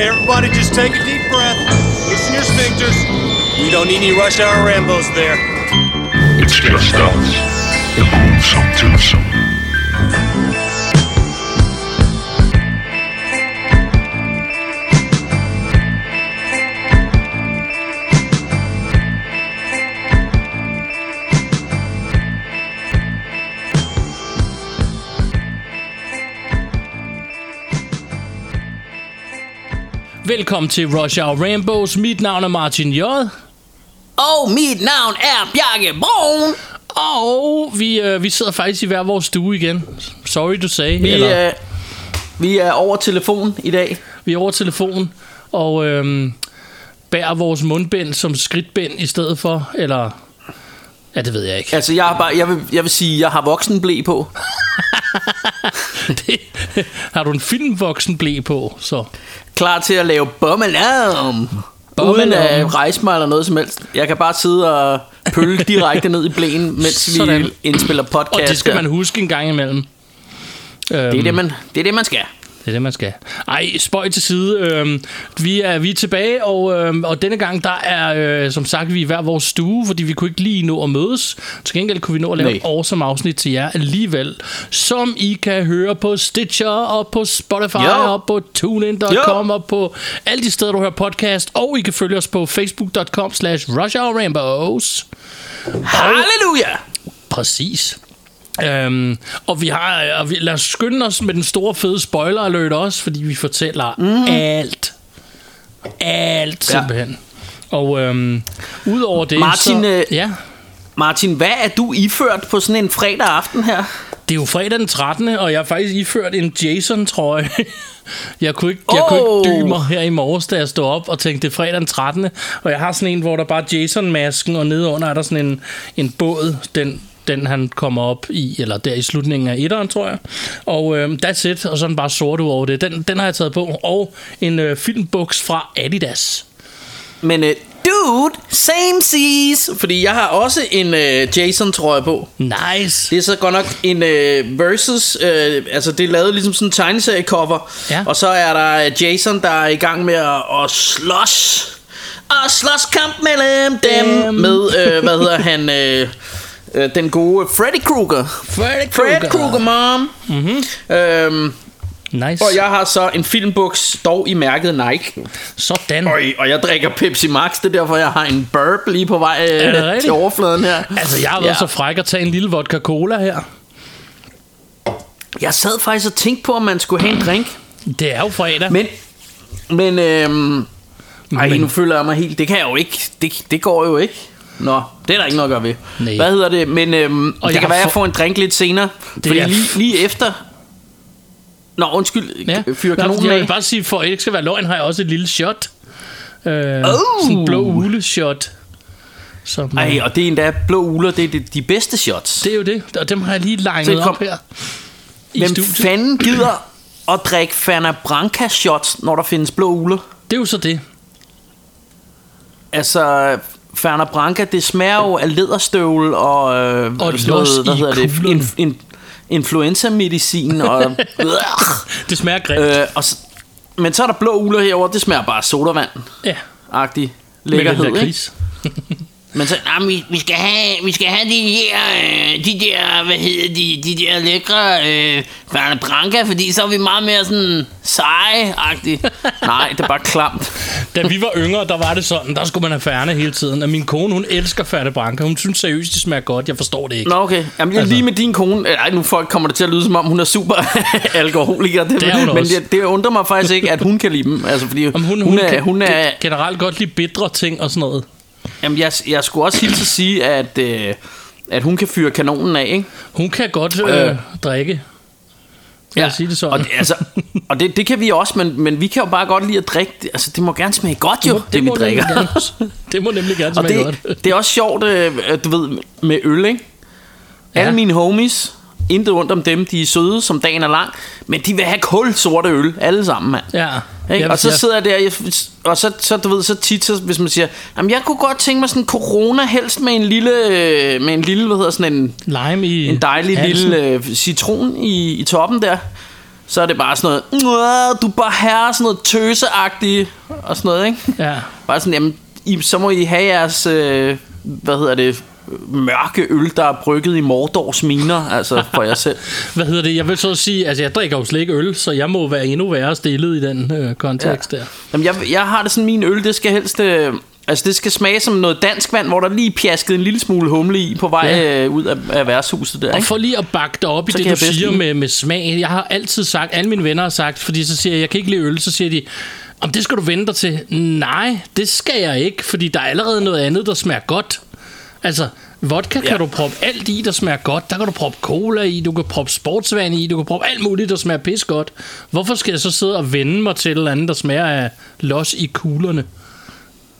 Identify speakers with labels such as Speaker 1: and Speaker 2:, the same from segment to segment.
Speaker 1: Okay, everybody, just take a deep breath. Loosen your sphincters. We don't need any rush hour Rambos there.
Speaker 2: It's just us. The.
Speaker 3: Velkommen til Rush Hour Rainbows. Mit navn er Martin J.
Speaker 4: Og mit navn er Bjarke Brun.
Speaker 3: Og vi, øh, vi sidder faktisk i hver vores stue igen. Sorry to say.
Speaker 4: Vi,
Speaker 3: eller,
Speaker 4: er, vi er over telefon i dag.
Speaker 3: vi er over telefonen og øh, bærer vores mundbind som skridtbind i stedet for. Eller, ja, det ved jeg ikke.
Speaker 4: Altså, jeg, har bare, jeg, vil, jeg vil sige, jeg har voksenblæ på.
Speaker 3: Det, har du en filmvoksen blæ på, så...
Speaker 4: Klar til at lave bommelarm. Uden at rejse mig eller noget som helst. Jeg kan bare sidde og pølle direkte ned i blæen, mens
Speaker 3: Sådan.
Speaker 4: vi indspiller podcast.
Speaker 3: Og det skal man huske en gang imellem.
Speaker 4: det, er det, man, det er det, man skal.
Speaker 3: Det er det, man skal. Ej, spøj til side. Øhm, vi, er, vi er tilbage, og, øhm, og denne gang, der er, øh, som sagt, vi i hver vores stue, fordi vi kunne ikke lige nå at mødes. Til gengæld kunne vi nå at lave
Speaker 4: Nej.
Speaker 3: et awesome afsnit til jer alligevel, som I kan høre på Stitcher, og på Spotify,
Speaker 4: Jo.
Speaker 3: og på TuneIn.com, og på alle de steder, du hører podcast, og I kan følge os på Facebook.com slash RushHourRainbows.
Speaker 4: Halleluja!
Speaker 3: Præcis. Øhm, og vi har og vi, lad os skynde os med den store fede spoiler alert også, fordi vi fortæller mm. alt. Alt
Speaker 4: Ja.
Speaker 3: simpelthen. Og øhm, udover det,
Speaker 4: Martin,
Speaker 3: så,
Speaker 4: øh,
Speaker 3: ja,
Speaker 4: Martin, hvad er du iført på sådan en fredag aften her?
Speaker 3: det er jo fredag den 13. Og jeg har faktisk iført en Jason-trøje. Jeg kunne ikke, jeg kunne
Speaker 4: Oh.
Speaker 3: ikke dybe mig her i morges, da jeg stod op og tænkte, det er fredag den 13. Og jeg har sådan en, hvor der bare er Jason-masken, og nedenunder er der sådan en, en båd, den, den han kommer op i, eller der i slutningen af etteren, tror jeg. Og øh, that's it, og sådan bare sort over det. Den, den har jeg taget på. Og en øh, filmbuks fra Adidas.
Speaker 4: Men uh, dude, same seas. Fordi jeg har også en uh, Jason-trøje på.
Speaker 3: Nice!
Speaker 4: Det er så godt nok en uh, versus, uh, altså det er lavet ligesom sådan en tegneserie-cover.
Speaker 3: Ja.
Speaker 4: Og så er der øh, Jason, der er i gang med at, at slås. Og slåskamp mellem dem.
Speaker 3: Dem.
Speaker 4: Med, uh, hvad hedder han, uh, uh, den gode Freddy Krueger.
Speaker 3: Freddy
Speaker 4: Fred Krueger, mom. Mm-hmm. Øhm,
Speaker 3: Nice.
Speaker 4: og jeg har så en filmbuks, dog i mærket Nike.
Speaker 3: Sådan.
Speaker 4: Øj, og jeg drikker Pepsi Max, det er derfor, jeg har en burp lige på vej øh, til overfladen her.
Speaker 3: Altså, jeg har været
Speaker 4: Ja.
Speaker 3: så fræk at tage en lille vodka cola her.
Speaker 4: Jeg sad faktisk og tænkte på, om man skulle have en drink.
Speaker 3: Det er jo fredag.
Speaker 4: Men, men, øhm, ej,
Speaker 3: Men-
Speaker 4: nu føler jeg mig helt... Det kan jeg jo ikke. Det, det går jo ikke. Nå, det er der ikke noget at gøre ved.
Speaker 3: Nej.
Speaker 4: Hvad hedder det? Men øhm, det
Speaker 3: jeg
Speaker 4: kan være, at jeg
Speaker 3: få-
Speaker 4: får en drink lidt senere. Det fordi lige, lige efter... Nå, undskyld.
Speaker 3: Ja.
Speaker 4: Fyr kanonen
Speaker 3: jeg vil bare sige, for at det ikke skal være løgn, har jeg også et lille shot. Øh,
Speaker 4: Oh!
Speaker 3: Sådan en blå ule shot. Som,
Speaker 4: Ej,
Speaker 3: øh,
Speaker 4: og det er endda blå uler. Det er de, de bedste shots.
Speaker 3: det er jo det, og dem har jeg lige legnet op her. I
Speaker 4: Hvem
Speaker 3: studiet.
Speaker 4: fanden gider at drikke Fana Branca shots, når der findes blå uler?
Speaker 3: Det er jo så det.
Speaker 4: Altså, Ferner Branca, det smager jo af læderstøvl og, øh,
Speaker 3: Og los
Speaker 4: hvad hedder det,
Speaker 3: kuglerne.
Speaker 4: in, in, influenza-medicin og,
Speaker 3: Det smager grimt.
Speaker 4: øh, og men så er der blå uler herover, det smager bare af sodavand-agtig
Speaker 3: ja, den
Speaker 4: lækkerhed, ikke? Men så, nah, vi, vi, skal have, vi skal have de her, øh, de der, hvad hedder de, de der lækre øh, Ferner Branca, fordi så er vi meget mere sådan seje-agtige. Nej, det er bare klamt.
Speaker 3: Da vi var yngre, der var det sådan, der skulle man have færne hele tiden. Og min kone, hun elsker Færne Branca. Hun synes seriøst, det smager godt. Jeg forstår det ikke.
Speaker 4: Nå, okay. Jamen, altså. lige med din kone... Ej, nu folk kommer det til at lyde, som om hun er super alkoholiker. Det,
Speaker 3: Det er hun
Speaker 4: men
Speaker 3: også.
Speaker 4: det, det undrer mig faktisk ikke, at hun kan lide dem. Altså, fordi
Speaker 3: Om hun,
Speaker 4: hun, er...
Speaker 3: kan
Speaker 4: Hun er
Speaker 3: ge- generelt godt lide bitre ting og sådan noget.
Speaker 4: Jamen, jeg, jeg skulle også hilse at sige, at, øh, at hun kan fyre kanonen af, ikke?
Speaker 3: Hun kan godt øh,
Speaker 4: Øh.
Speaker 3: drikke. Lad os sige det sådan.
Speaker 4: Og, det, altså, og det, det kan vi også, men, men vi kan jo bare godt lide at drikke det. Altså, det må gerne smage godt jo, det, det vi
Speaker 3: må nemlig
Speaker 4: drikker.
Speaker 3: Gerne, det må nemlig gerne
Speaker 4: Og
Speaker 3: smage
Speaker 4: det,
Speaker 3: godt.
Speaker 4: det er også sjovt, øh, du ved, med øl, ikke?
Speaker 3: Ja.
Speaker 4: Alle mine homies, intet ondt om dem, de er søde, som dagen er lang, men de vil have kul sorte øl, alle sammen, mand.
Speaker 3: Ja.
Speaker 4: Ikke? Og så sidder jeg der, og så, så, du ved, så tit, så, hvis man siger, jamen jeg kunne godt tænke mig sådan en corona, helst med en lille, øh, med en lille, hvad hedder sådan en,
Speaker 3: Lime i
Speaker 4: en dejlig
Speaker 3: halsen.
Speaker 4: lille øh, citron i, i toppen der. så er det bare sådan noget, "Nå, du er bare herre, sådan noget tøseagtigt, og sådan noget, ikke?
Speaker 3: Ja.
Speaker 4: Bare sådan, jamen, I, så må I have jeres, øh, hvad hedder det, mørke øl, der er brygget i Mordors miner, altså for jer selv.
Speaker 3: Hvad hedder det? Jeg vil så sige, altså jeg drikker jo slet ikke øl, så jeg må være endnu værre stillet i den øh, kontekst ja. der.
Speaker 4: Jamen, jeg, jeg har det sådan, min øl, det skal helst... Øh, altså, det skal smage som noget dansk vand, hvor der lige pjasket en lille smule humle i på vej
Speaker 3: Ja.
Speaker 4: øh, ud af, af værtshuset der,
Speaker 3: Og for lige at bakke dig op i
Speaker 4: Så
Speaker 3: det,
Speaker 4: kan
Speaker 3: du siger med, med smag. Jeg har altid sagt, alle mine venner har sagt, fordi så siger jeg, jeg kan ikke lide øl, så siger de, om det skal du vente dig til. Nej, det skal jeg ikke, fordi der er allerede noget andet, der smager godt. Altså, vodka kan
Speaker 4: Ja.
Speaker 3: du proppe alt i, der smager godt. Der kan du proppe cola i, du kan proppe sportsvand i, du kan proppe alt muligt, der smager pis godt. Hvorfor skal jeg så sidde og vende mig til et eller andet, der smager af los i kuglerne?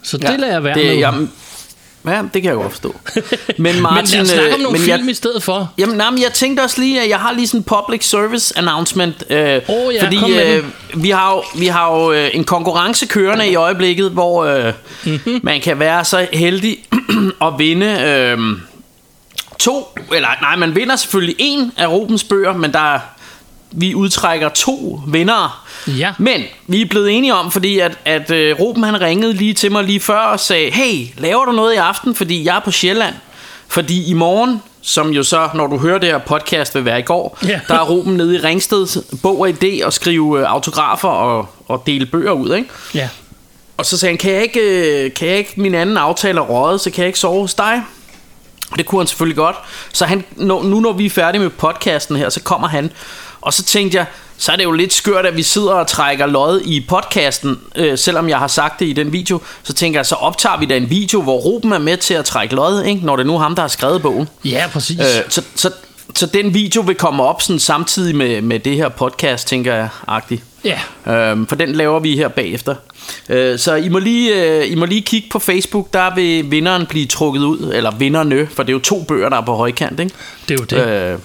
Speaker 3: Så det lader jeg være
Speaker 4: det,
Speaker 3: med.
Speaker 4: Jamen, ja, det kan jeg godt forstå. Men Martin...
Speaker 3: men lad os snakke om
Speaker 4: øh,
Speaker 3: nogle
Speaker 4: men
Speaker 3: film
Speaker 4: jeg,
Speaker 3: i stedet for.
Speaker 4: Jamen, nej, men jeg tænkte også lige, at jeg har lige sådan en public service announcement. Øh,
Speaker 3: Åh, ja,
Speaker 4: fordi øh, vi har jo, vi har jo øh, en konkurrence kørende i øjeblikket, hvor øh, mm-hmm. man kan være så heldig at vinde øh, to, eller nej, man vinder selvfølgelig en af Rubens bøger, men der er- vi udtrækker to vindere.
Speaker 3: Ja.
Speaker 4: Men vi er blevet enige om, fordi at, at øh, Ruben han ringede lige til mig lige før og sagde, hey, laver du noget i aften, fordi jeg er på Sjælland? Fordi i morgen, som jo så, når du hører det her podcast, vil være i går,
Speaker 3: Ja.
Speaker 4: der er Ruben nede i Ringsted bog og idé og skrive øh, autografer og, og dele bøger ud, ikke?
Speaker 3: Ja.
Speaker 4: Og så sagde han, kan jeg ikke, øh, kan jeg ikke min anden aftale er røget, så kan jeg ikke sove hos dig? Det kunne han selvfølgelig godt. Så han, nu, nu når vi er færdige med podcasten her, så kommer han. Og så tænkte jeg, så er det jo lidt skørt, at vi sidder og trækker lod i podcasten, øh, selvom jeg har sagt det i den video. Så tænker jeg, så optager vi da en video, hvor Ruben er med til at trække lod, ikke? når det er nu ham, der har skrevet bogen.
Speaker 3: Ja, præcis.
Speaker 4: Øh, så, så, så den video vil komme op sådan samtidig med, med det her podcast, tænker jeg, agtigt.
Speaker 3: Ja.
Speaker 4: Øhm, for den laver vi her bagefter. Øh, så I må, lige, øh, I må lige kigge på Facebook, der vil vinderen blive trukket ud, eller vinderne, for det er jo to bøger, der er på højkant, ikke?
Speaker 3: Det er jo det.
Speaker 4: Øh,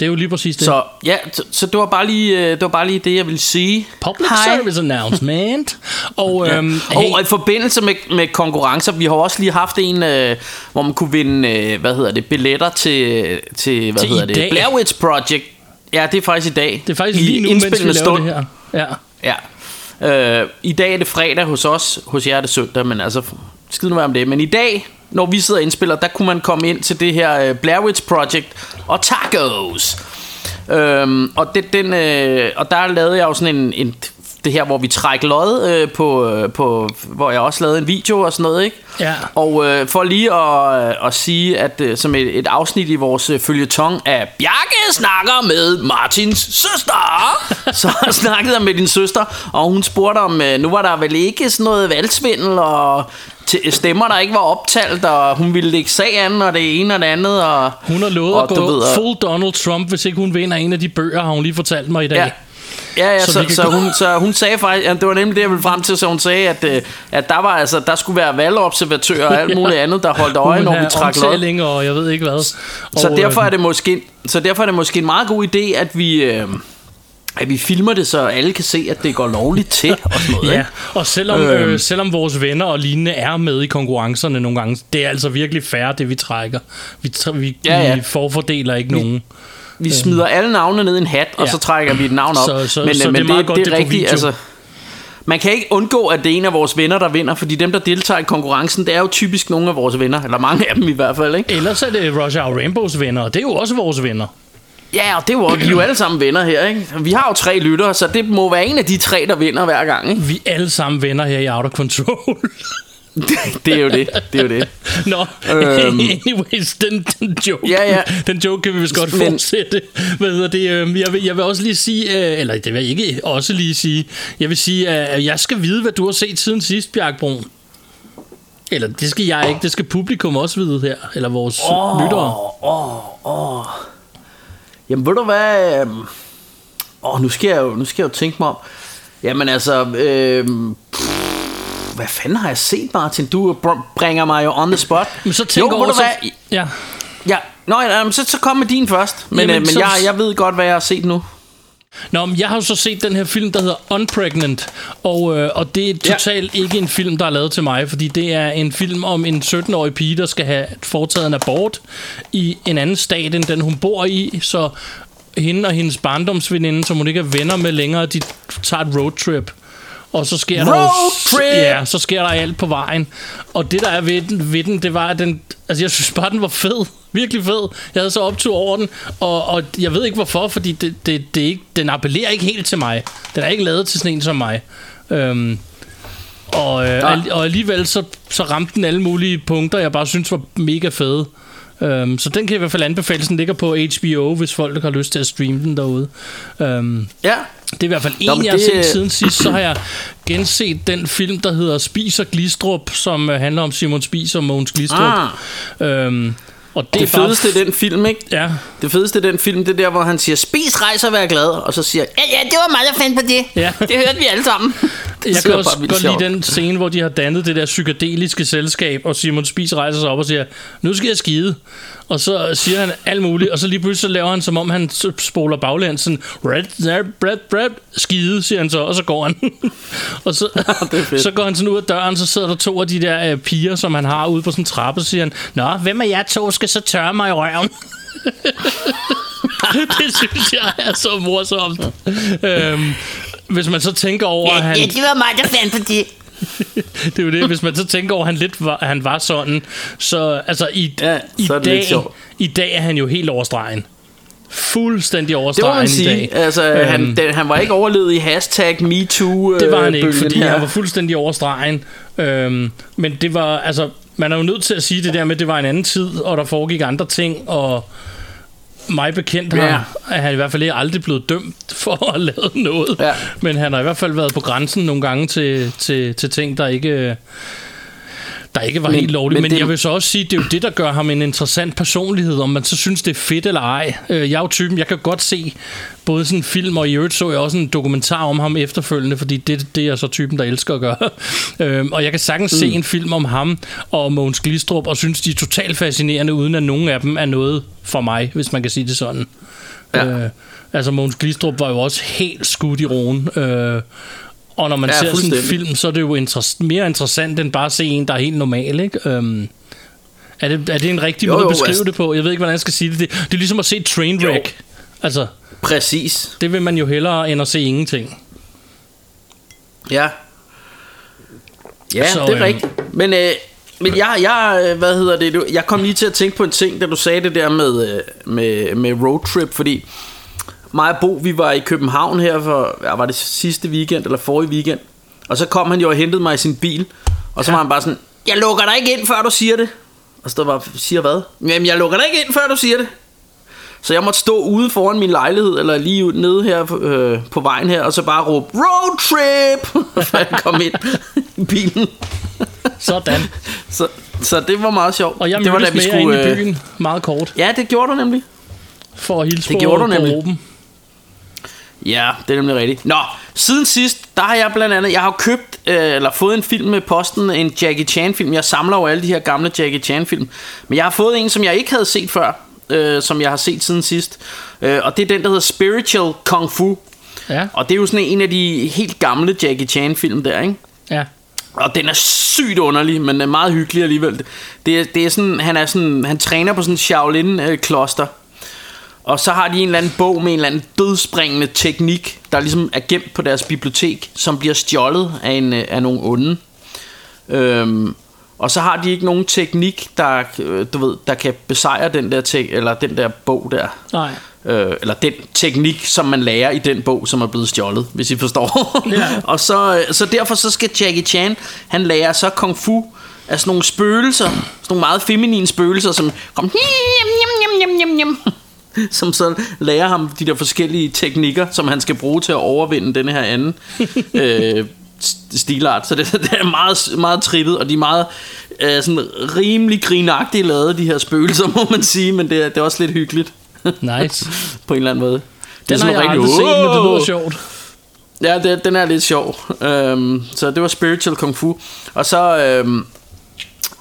Speaker 3: Det er jo lige præcis det.
Speaker 4: så ja, så, så det, var bare lige, øh, det var bare lige det, jeg ville sige.
Speaker 3: Public
Speaker 4: Hej.
Speaker 3: service announcement. Og, øhm,
Speaker 4: Ja. Og, og i forbindelse med, med konkurrencer, vi har også lige haft en, øh, hvor man kunne vinde, øh, hvad hedder det, billetter til, til hvad
Speaker 3: Til
Speaker 4: hedder det. Blair Witch Project. Ja, det er faktisk i dag.
Speaker 3: det er faktisk
Speaker 4: I
Speaker 3: lige nu, mens vi
Speaker 4: stund.
Speaker 3: det her. Ja.
Speaker 4: Ja. Øh, I dag er det fredag hos os, hos jer er det søndag, men altså, skid nu være om det. Men i dag, når vi sidder og indspiller, der kunne man komme ind til det her øh, Blair Witch Project og tacos. Øhm, og, det, den, øh, og der lavede jeg jo sådan en, en det her, hvor vi trækker lod øh, på, øh, på, hvor jeg også lavede en video og sådan noget, ikke?
Speaker 3: Ja.
Speaker 4: Og øh, for lige at, øh, at sige, at øh, som et, et afsnit i vores øh, følgetong af Bjarke snakker med Martins søster, så snakkede jeg med din søster, og hun spurgte om, øh, nu var der vel ikke sådan noget valgsvindel, og stemmer, der ikke var optalt, og hun ville lægge sag an, og det ene og det andet, og...
Speaker 3: Hun har lovet
Speaker 4: og
Speaker 3: at gå
Speaker 4: ved,
Speaker 3: full Donald Trump, hvis ikke hun vinder en af de bøger, har hun lige fortalt mig i dag.
Speaker 4: Ja. Ja, ja,
Speaker 3: Så
Speaker 4: så,
Speaker 3: vi
Speaker 4: så, hun, så hun sagde faktisk, ja, det var nemlig det, jeg ville frem til, så hun sagde, at, øh, at der, var, altså, der skulle være valgobservatører og alt muligt andet, der holdt øje, når vi trak lod.
Speaker 3: og jeg ved ikke hvad.
Speaker 4: Så
Speaker 3: og,
Speaker 4: derfor
Speaker 3: øh,
Speaker 4: er det måske så derfor er det måske en meget god idé at vi øh, at vi filmer det så alle kan se at det går lovligt til og sådan noget.
Speaker 3: Ja,
Speaker 4: ikke?
Speaker 3: og selvom,
Speaker 4: Øhm.
Speaker 3: øh, selvom vores venner og lignende er med i konkurrencerne nogle gange, det er altså virkelig fair, det vi trækker. Vi, vi,
Speaker 4: Ja, ja.
Speaker 3: vi forfordeler ikke nogen.
Speaker 4: Vi smider alle navne ned i en hat og
Speaker 3: Ja.
Speaker 4: så trækker vi et navn op.
Speaker 3: Så- så-
Speaker 4: men
Speaker 3: så
Speaker 4: øh,
Speaker 3: det er
Speaker 4: men
Speaker 3: meget godt, det er video.
Speaker 4: altså man kan ikke undgå, at det er en af vores venner, der vinder, fordi dem, der deltager i konkurrencen, det er jo typisk nogle af vores venner, eller mange af dem i hvert fald, ikke?
Speaker 3: Ellers er det Roger og Rainbows venner, og det er jo også vores venner.
Speaker 4: Ja, og det er jo, vi er jo alle sammen venner her, ikke? Vi har jo tre lyttere, så det må være en af de tre, der vinder hver gang, ikke?
Speaker 3: Vi er alle sammen venner her i Out of Control.
Speaker 4: Det er jo det, det er jo det.
Speaker 3: Nå,
Speaker 4: Øhm.
Speaker 3: anyways, den, den joke,
Speaker 4: Ja, ja.
Speaker 3: den joke kan vi vist godt
Speaker 4: Men-
Speaker 3: fortsætte. Hvad hedder det? øhm, Jeg vil, jeg vil også lige sige, øh, eller det vil jeg ikke også lige sige, jeg vil sige, at jeg skal vide, hvad du har set siden sidst, Bjarke Brun. Eller det skal jeg ikke, det skal publikum også vide her, eller vores oh. lyttere.
Speaker 4: Åh, åh. Jamen, ved du hvad? øhm, Åh, nu skal jeg jo, nu skal jeg jo tænke mig om. Jamen altså, pff, hvad fanden har jeg set, Martin? Du br- bringer mig jo on the spot.
Speaker 3: Men så tænker
Speaker 4: jo, du hvad?
Speaker 3: ja,
Speaker 4: Ja, Nå, ja, så, så kom med din først. Men,
Speaker 3: Jamen,
Speaker 4: øh, men
Speaker 3: så-
Speaker 4: jeg, jeg ved godt, hvad jeg har set nu.
Speaker 3: Nå, men jeg har jo så set den her film, der hedder Unpregnant, og, øh, og det er
Speaker 4: Ja.
Speaker 3: totalt ikke en film, der er lavet til mig, fordi det er en film om en 17-årig pige, der skal have foretaget en abort i en anden stat, end den hun bor i, så hende og hendes barndomsveninde, som hun ikke er venner med længere, de tager et roadtrip. Og så sker der jo-
Speaker 4: Roadtrip!
Speaker 3: Ja, så sker der alt på vejen. Og det der er ved den, ved den det var, at den, altså jeg synes bare, den var fed. Virkelig fed. Jeg havde så optur over den, og, og jeg ved ikke hvorfor, fordi det, det, det ikke, den appellerer ikke helt til mig. Den er ikke lavet til sådan en som mig. Øhm, og, øh, al- og alligevel så, så ramte den alle mulige punkter, jeg bare synes var mega fede. Um, så den kan jeg i hvert fald anbefale. Den ligger på HBO, hvis folk har lyst til at streame den derude. Um,
Speaker 4: Ja.
Speaker 3: Det er i hvert fald en,
Speaker 4: Nå,
Speaker 3: jeg har
Speaker 4: det-
Speaker 3: set siden sidst. Så har jeg genset den film, der hedder Spiser Glistrup, som uh, handler om Simon Spiser og Mogens Glistrup.
Speaker 4: Ah,
Speaker 3: Um, og det,
Speaker 4: det
Speaker 3: bare...
Speaker 4: fedeste i den film, ikke?
Speaker 3: Ja,
Speaker 4: Det fedeste i den film, det er der, hvor han siger, spis, rejs og vær glad. Og så siger ja, ja, det var mig, der fandt på det.
Speaker 3: Ja.
Speaker 4: Det hørte vi alle sammen.
Speaker 3: Jeg kan også godt lide
Speaker 4: sjovt.
Speaker 3: den scene, hvor de har dannet det der psykedeliske selskab, og Simon Spies rejser sig op og siger, nu skal jeg skide. Og så siger han alt muligt, og så lige pludselig så laver han, som om han spoler baglæns, sådan, red, red, red, red, skide, siger han så, og så går han. og så, så går han sådan ud af døren, så sidder der to af de der øh, piger, som han har ude på sådan en trappe, og siger han, Nå, hvem af jer to skal så tørre mig i røven? det synes jeg er så morsomt. øhm, hvis man så tænker over, at han...
Speaker 4: det var mig, der fandt på det.
Speaker 3: Det er jo det, hvis man så tænker over, at han lidt var, at han var sådan, så altså i,
Speaker 4: Ja,
Speaker 3: i, dag, i dag er han jo helt overstregen. Fuldstændig
Speaker 4: Det må man
Speaker 3: i
Speaker 4: sige.
Speaker 3: dag.
Speaker 4: Altså,
Speaker 3: Øhm,
Speaker 4: han, den, han var ikke overlevet i hashtag MeToo.
Speaker 3: Det var han
Speaker 4: øh,
Speaker 3: ikke, fordi
Speaker 4: her.
Speaker 3: han var fuldstændig overstregen. Øhm, men det var, altså, man er jo nødt til at sige det der med, at det var en anden tid, og der foregik andre ting, og mig bekendt har,
Speaker 4: Ja.
Speaker 3: er han i hvert fald ikke aldrig blevet dømt for at have lavet noget.
Speaker 4: Ja.
Speaker 3: Men han har i hvert fald været på grænsen nogle gange til, til, til ting, der ikke, der ikke var
Speaker 4: Men-
Speaker 3: helt lovlige.
Speaker 4: men
Speaker 3: Men,
Speaker 4: det-
Speaker 3: jeg vil så også sige, det er jo det, der gør ham en interessant personlighed, om man så synes, det er fedt eller ej. Øh, Jeg er jo typen, jeg kan godt se både sådan en film, og i øvrigt så jeg også en dokumentar om ham efterfølgende, fordi det, det er så typen, der elsker at gøre. Øhm, Og jeg kan sagtens mm. se en film om ham og Mogens Glistrup, og synes, de er totalt fascinerende, uden at nogen af dem er noget for mig, hvis man kan sige det sådan.
Speaker 4: Ja.
Speaker 3: Øh, altså Mogens Glistrup var jo også helt skudt i roen. Øh, og når man
Speaker 4: Ja,
Speaker 3: ser sådan en film, så er det jo interess- mere interessant, end bare at se en, der er helt normal, ikke? Øhm, er, det, er det en rigtig
Speaker 4: Jo,
Speaker 3: måde at beskrive
Speaker 4: altså-
Speaker 3: det på? Jeg ved ikke, hvordan jeg skal sige det. Det, det er ligesom at se Trainwreck. Altså,
Speaker 4: Præcis.
Speaker 3: det vil man jo hellere, end at se ingenting.
Speaker 4: Ja. Ja,
Speaker 3: Så,
Speaker 4: det er
Speaker 3: øhm,
Speaker 4: rigtigt. Men, øh, men jeg, jeg, øh, hvad hedder det, jeg kom lige til at tænke på en ting, da du sagde det der med, øh, med, med roadtrip, fordi mig og Bo, vi var i København her for, ja, var det sidste weekend, eller forrige weekend, og så kom han jo og hentede mig i sin bil, og så ja. var han bare sådan, jeg lukker dig ikke ind, før du siger det. Og så var siger hvad? Jamen, jeg lukker dig ikke ind, før du siger det. Så jeg måtte stå ude foran min lejlighed, eller lige nede her øh, på vejen her, og så bare råbe, road trip, før jeg kom ind i bilen.
Speaker 3: Sådan.
Speaker 4: Så, så det var meget sjovt.
Speaker 3: Og jeg
Speaker 4: det var,
Speaker 3: med jer inde i
Speaker 4: øh,
Speaker 3: byen meget kort,
Speaker 4: Ja, det gjorde du nemlig.
Speaker 3: for at hilse
Speaker 4: Det
Speaker 3: på,
Speaker 4: gjorde du
Speaker 3: på
Speaker 4: nemlig.
Speaker 3: Ruben.
Speaker 4: Ja, det er nemlig rigtigt. Nå, siden sidst, der har jeg blandt andet, jeg har købt, øh, eller fået en film med posten, en Jackie Chan film. Jeg samler jo alle de her gamle Jackie Chan film. Men jeg har fået en, som jeg ikke havde set før, øh, som jeg har set siden sidst. Øh, og det er den, der hedder Spiritual Kung Fu.
Speaker 3: Ja,
Speaker 4: Og det er jo sådan en af de helt gamle Jackie Chan film der, ikke?
Speaker 3: ja.
Speaker 4: Og den er sygt underlig, men er meget hyggelig alligevel. Det er, det er sådan, han, er sådan, han træner på sådan en Shaolin-kloster. Og så har de en eller anden bog med en eller anden dødspringende teknik, der ligesom er gemt på deres bibliotek, som bliver stjålet af, en, øh, af nogle onde. Øhm, og så har de ikke nogen teknik, der, øh, du ved, der kan besejre den der, te- eller den der bog der.
Speaker 3: Nej.
Speaker 4: Øh, eller den teknik, som man lærer i den bog, som er blevet stjålet, hvis I forstår.
Speaker 3: Ja.
Speaker 4: og så, øh, så derfor så skal Jackie Chan, han lærer så kung fu af sådan nogle spøgelser, sådan nogle meget feminine spøgelser, som kom njam, njam, njam, njam, njam, som så lærer ham de der forskellige teknikker, som han skal bruge til at overvinde denne her anden øh, st- stilart. Så det, det er meget, meget trippet, og de er meget øh, sådan rimelig grinagtigt lavet, de her spøgelser, må man sige, men det er, det er også lidt hyggeligt
Speaker 3: Nice.
Speaker 4: på en eller anden måde. Det
Speaker 3: Den har jeg aldrig set, men det lyder sjovt.
Speaker 4: Ja, det, den er lidt sjov. Øhm, så det var Spiritual Kung Fu. Og så øhm,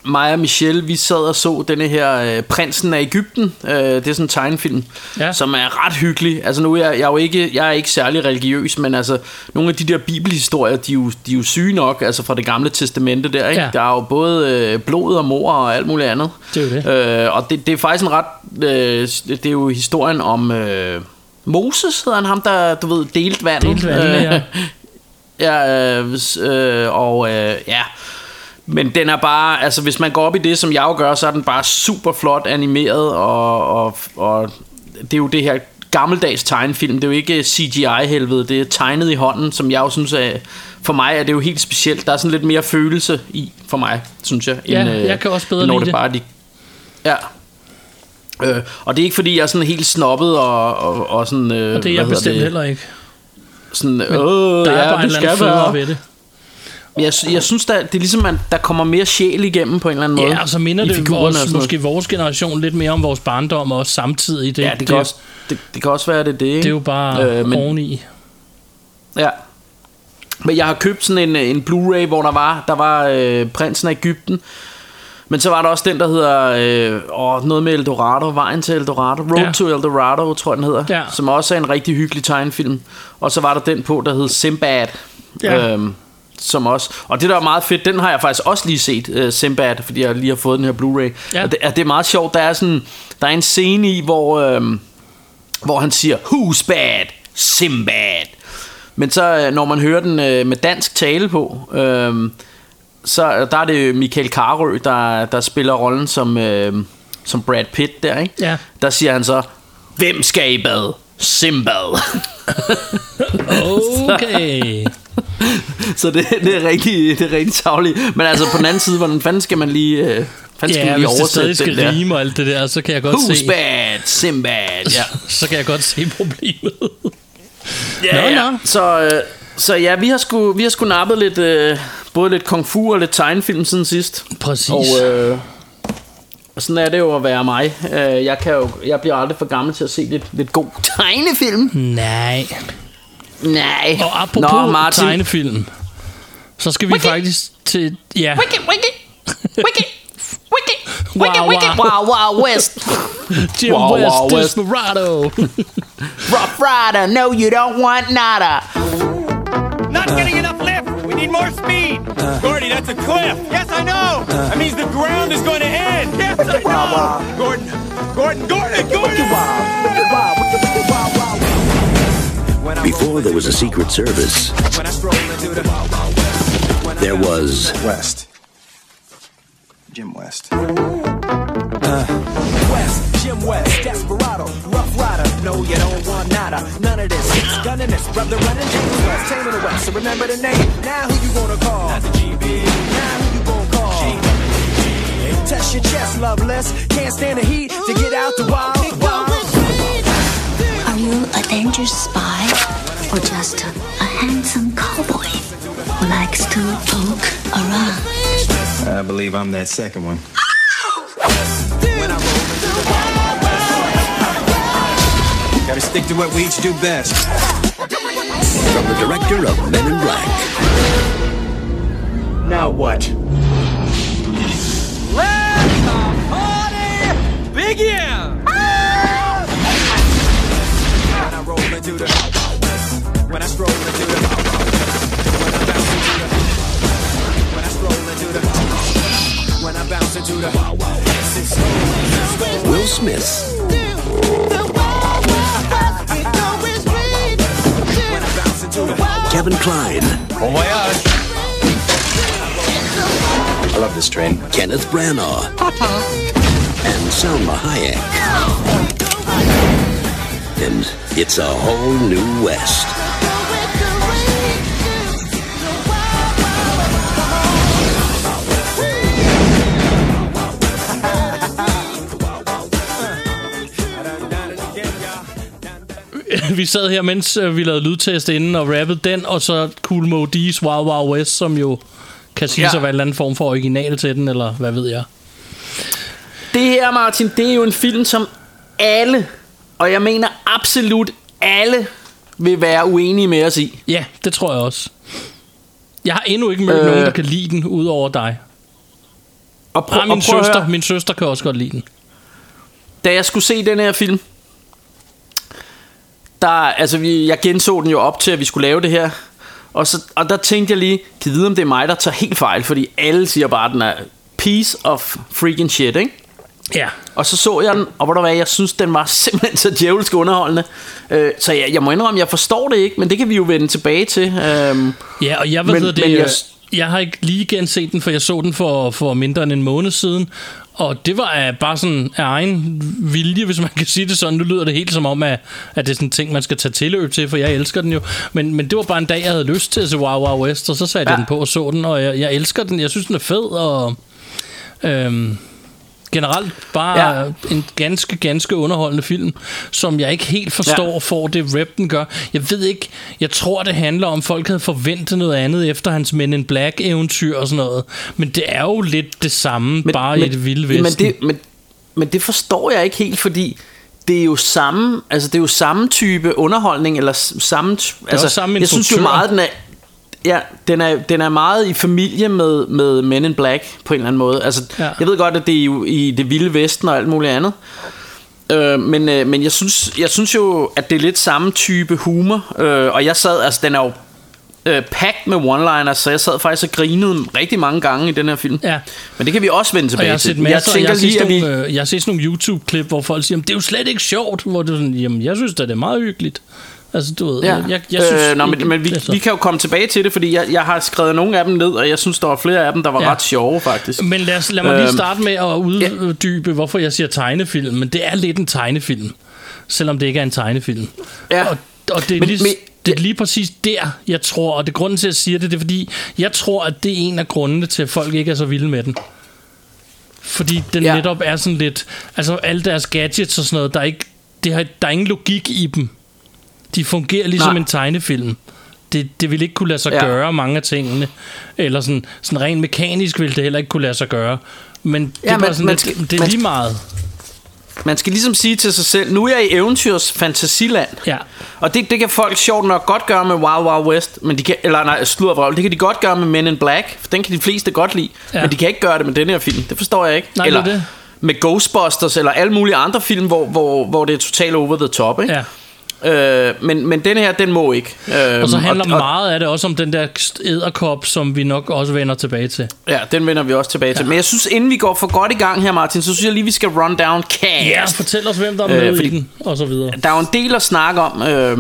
Speaker 4: mig og Michelle, vi sad og så denne her øh, Prinsen af Ægypten. Øh, det er sådan en tegnefilm,
Speaker 3: Ja.
Speaker 4: som er ret hyggelig. Altså nu er jeg, jeg er jo ikke, jeg er ikke særlig religiøs, men altså nogle af de der bibelhistorier, de er jo, de er jo syge nok, altså fra det gamle testamente der, ikke?
Speaker 3: Ja.
Speaker 4: Der er jo både øh, blod og mor og alt muligt andet.
Speaker 3: Det er jo det.
Speaker 4: Øh, og det, det er faktisk en ret, øh, det er jo historien om... Øh, Moses hedder han ham, der, du ved, delte vandet.
Speaker 3: Delte vandet, ja.
Speaker 4: ja, øh, øh, og øh, ja... Men den er bare, altså hvis man går op i det, som jeg jo gør, så er den bare super flot animeret, og, og, og det er jo det her gammeldags tegnefilm, det er jo ikke CGI-helvede, det er tegnet i hånden, som jeg jo synes er, for mig er det jo helt specielt. Der er sådan lidt mere følelse i, for mig, synes jeg.
Speaker 3: Ja,
Speaker 4: øh,
Speaker 3: jeg kan også bedre
Speaker 4: end
Speaker 3: lide
Speaker 4: det.
Speaker 3: det.
Speaker 4: Bare de, ja. Øh, og det er ikke fordi, jeg er sådan helt snobbet og, og, og sådan... Øh,
Speaker 3: Og det er jeg bestemt
Speaker 4: det?
Speaker 3: heller ikke.
Speaker 4: Sådan, øh,
Speaker 3: Der er
Speaker 4: ja,
Speaker 3: bare en eller anden ved det.
Speaker 4: Jeg, jeg synes, der, det er ligesom, at der kommer mere sjæl igennem på en eller anden måde.
Speaker 3: Ja, og så minder det
Speaker 4: og
Speaker 3: vores, måske vores generation lidt mere om vores barndom også samtidig. Det,
Speaker 4: Ja, det kan, også, det, det kan også være, det er det, ikke?
Speaker 3: det er jo bare
Speaker 4: øh, men-
Speaker 3: oveni.
Speaker 4: Ja. Men jeg har købt sådan en, en Blu-ray, hvor der var, der var øh, Prinsen af Ægypten. Men så var der også den, der hedder øh, åh, noget med Eldorado, Vejen til Eldorado, Road
Speaker 3: Ja.
Speaker 4: to Eldorado, tror jeg den hedder.
Speaker 3: Ja.
Speaker 4: Som også er en rigtig hyggelig tegnefilm. Og så var der den på, der hed Simbad.
Speaker 3: Ja.
Speaker 4: Øhm, som også, og det der er meget fedt, den har jeg faktisk også lige set, uh, Simbad, fordi jeg lige har fået den her Blu-ray.
Speaker 3: Ja.
Speaker 4: Og det, er, det er meget sjovt, der er sådan, der er en scene i, hvor, øhm, hvor han siger, Who's bad? Simbad. Men så øh, når man hører den øh, med dansk tale på, øh, så øh, der er det Michael Carø, der, der spiller rollen som, øh, som Brad Pitt der, ikke?
Speaker 3: Ja.
Speaker 4: Der siger han så, hvem skal i bad? Simbad.
Speaker 3: Okay.
Speaker 4: så det, det, er rigtig, det er rigtig tavligt. Men altså på den anden side, hvordan fanden skal man lige, øh, fanden skal
Speaker 3: ja,
Speaker 4: man lige
Speaker 3: hvis det stadig skal
Speaker 4: der?
Speaker 3: rime og alt det der, så kan jeg godt
Speaker 4: Who's
Speaker 3: se...
Speaker 4: bad? Simbad. Ja.
Speaker 3: Så kan jeg godt se problemet.
Speaker 4: Ja,
Speaker 3: Nå,
Speaker 4: ja.
Speaker 3: nå.
Speaker 4: Så, øh, så ja, vi har sgu, vi har sgu nappet lidt, øh, både lidt kung fu og lidt tegnefilm siden sidst.
Speaker 3: Præcis.
Speaker 4: Og, øh, og sådan er det jo at være mig. Øh, jeg, kan jo, jeg bliver aldrig for gammel til at se lidt, lidt god tegnefilm.
Speaker 3: Nej.
Speaker 4: Nej.
Speaker 3: Og apropos
Speaker 4: Nå, Martin.
Speaker 3: tegnefilm, så skal vi
Speaker 4: Wiki.
Speaker 3: faktisk til... Ja,
Speaker 4: Wiki, wiki, wiki, wiki, wiki,
Speaker 3: Wow,
Speaker 4: wiki,
Speaker 3: wow.
Speaker 4: wow, wow, west.
Speaker 3: Jim
Speaker 4: Wow,
Speaker 3: West,
Speaker 4: wow, West.
Speaker 3: Desperado.
Speaker 4: Rough Rider, no you don't want nada.
Speaker 1: Not getting enough lift. We need more speed. Gordy, that's a cliff. Yes, I know. That means the ground is going to end. Yes, I know. Gordon, Gordon, Gordon, Gordon.
Speaker 5: Before there was a Secret Service, there was
Speaker 6: West. Jim West. Uh.
Speaker 7: West, Jim West, Desperado, Rough Rider. No, you don't want nada. None of this. It's gunning this, brother running James West, taming the West. So remember the name. Now who you gonna call? Not the GB. Now who you gonna call? Test your chest, loveless. Can't stand the heat to get out the wild. wild.
Speaker 8: Are you a dangerous spy or just a, a handsome cowboy who likes to poke around?
Speaker 6: I believe I'm that second one. Gotta stick to what we each do best.
Speaker 5: from the director of Men in Black.
Speaker 6: Now what?
Speaker 7: When I roll into the when I stroll into the
Speaker 5: Will Smith,
Speaker 7: when I bounce into the
Speaker 5: Kevin Kline, oh
Speaker 1: Bon voyage.
Speaker 6: I love this train.
Speaker 5: Kenneth Branagh, and Salma Hayek. And it's a whole new West.
Speaker 3: Vi sad her, mens øh, vi lavede lydtest inden og rappede den, og så Cool Mo D's Wow Wow West, som jo kan sige
Speaker 4: Ja.
Speaker 3: sig at være en eller anden form for original til den, eller hvad ved jeg.
Speaker 4: Det her, Martin, det er jo en film, som alle, og jeg mener absolut alle, vil være uenige med os i.
Speaker 3: Ja, det tror jeg også. Jeg har endnu ikke mødt øh, nogen, der kan lide den, udover dig.
Speaker 4: Og prøv,
Speaker 3: Ah, min,
Speaker 4: og prøv
Speaker 3: søster, min søster kan også godt lide den.
Speaker 4: da jeg skulle se den her film, der, altså vi, jeg genså den jo op til, at vi skulle lave det her. Og, så, og der tænkte jeg lige, kan vide, om det er mig, der tager helt fejl, fordi alle siger bare, at den er piece of freaking shit, ikke?
Speaker 3: Ja.
Speaker 4: Og så så jeg den, og hvor der var, jeg synes, den var simpelthen så djævelsk underholdende. Øh, så jeg, jeg må indrømme, jeg forstår det ikke, men det kan vi jo vende tilbage til. Øhm,
Speaker 3: Ja, og jeg ved
Speaker 4: Men-
Speaker 3: det,
Speaker 4: men
Speaker 3: jeg,
Speaker 4: jeg-
Speaker 3: jeg har ikke lige genset den, for jeg så den for, for mindre end en måned siden. Og det var af bare sådan af egen vilje, hvis man kan sige det sådan. Nu lyder det helt som om, at, at det er sådan en ting, man skal tage tilløb til, for jeg elsker den jo. Men, men det var bare en dag, jeg havde lyst til at se Wow Wow West, og så satte. Ja. jeg den på og så den, og jeg, jeg elsker den. Jeg synes, den er fed, og øhm, generelt bare ja. En ganske, ganske underholdende film, som jeg ikke helt forstår ja. Får det rap, den gør. Jeg ved ikke, jeg tror, det handler om, folk havde forventet noget andet efter hans Men in Black-eventyr og sådan noget. Men det er jo lidt det samme, men, bare men, i det vilde vesten.
Speaker 4: Men det, men, men det forstår jeg ikke helt, fordi det er jo samme, altså det er jo samme type underholdning, eller samme, altså,
Speaker 3: samme
Speaker 4: jeg synes jo meget, den er, ja, den er, den er meget i familie med, med Men in Black, på en eller anden måde. Altså,
Speaker 3: Ja.
Speaker 4: jeg ved godt, at det er jo i det vilde vesten og alt muligt andet. Øh, men øh, men jeg, synes, jeg synes jo, at det er lidt samme type humor. Øh, og jeg sad, altså den er jo øh, packed med one-liners, så jeg sad faktisk og grinede rigtig mange gange i den her film.
Speaker 3: Ja.
Speaker 4: Men det kan vi også vende
Speaker 3: Og
Speaker 4: tilbage
Speaker 3: jeg har set
Speaker 4: til.
Speaker 3: masser, jeg, jeg, har
Speaker 4: lige, at vi...
Speaker 3: øh, jeg har set sådan nogle YouTube-klip, hvor folk siger, "Jamen, det er jo slet ikke sjovt, hvor er sådan, jamen jeg synes da, det er meget hyggeligt. Altså, du ved,
Speaker 4: Ja.
Speaker 3: jeg, jeg, synes
Speaker 4: øh, nå, men, men vi,
Speaker 3: altså.
Speaker 4: vi kan jo komme tilbage til det, fordi jeg, jeg har skrevet nogle af dem ned, og jeg synes, der var flere af dem, der var
Speaker 3: Ja.
Speaker 4: ja. ret sjove, faktisk.
Speaker 3: Men lad, os, lad mig lige
Speaker 4: Øhm,
Speaker 3: starte med at uddybe, hvorfor jeg siger tegnefilm. Men det er lidt en tegnefilm, selvom det ikke er en tegnefilm.
Speaker 4: Ja.
Speaker 3: Og, og det, er
Speaker 4: Men-
Speaker 3: lige,
Speaker 4: men-
Speaker 3: det er lige præcis der, jeg tror, og det er grunden til, at jeg siger det, det er fordi, jeg tror, at det er en af grundene til, at folk ikke er så vilde med den. Fordi den ja.
Speaker 4: Ja.
Speaker 3: netop er sådan lidt, altså alle deres gadgets og sådan noget, der er, ikke, det har, der er ingen logik i dem. De fungerer ligesom
Speaker 4: Nej.
Speaker 3: en tegnefilm. Det, det ville ikke kunne lade sig ja. Gøre, mange af tingene. Eller sådan, sådan rent mekanisk ville det heller ikke kunne lade sig gøre. Men det
Speaker 4: Ja,
Speaker 3: er bare
Speaker 4: men
Speaker 3: sådan
Speaker 4: man
Speaker 3: lidt,
Speaker 4: skal-
Speaker 3: det er
Speaker 4: man
Speaker 3: lige meget.
Speaker 4: Man skal ligesom sige til sig selv, nu er jeg i eventyrs fantasiland.
Speaker 3: Ja.
Speaker 4: Og det, det kan folk sjovt nok godt gøre med Wild Wild West, men de kan, eller nej, sluddervrøvl, det kan de godt gøre med Men in Black, for den kan de fleste godt lide,
Speaker 3: Ja.
Speaker 4: men de kan ikke gøre det med den her film, det forstår jeg ikke.
Speaker 3: Nej, det
Speaker 4: eller
Speaker 3: er det.
Speaker 4: med Ghostbusters, eller alle mulige andre film, hvor, hvor, hvor det er totalt over the top, ikke?
Speaker 3: Ja.
Speaker 4: Øh, men, men den her, den må ikke. Øh,
Speaker 3: Og så handler meget af det også om den der æderkop, som vi nok også vender tilbage til.
Speaker 4: Ja, den vender vi også tilbage til. Men jeg synes, inden vi går for godt i gang her, Martin, så synes jeg lige, vi skal run down cast.
Speaker 3: Ja, fortæl os, hvem der er
Speaker 4: Øh,
Speaker 3: med
Speaker 4: fordi-
Speaker 3: i den, og så videre.
Speaker 4: Der er jo en del at snakke om. Øh,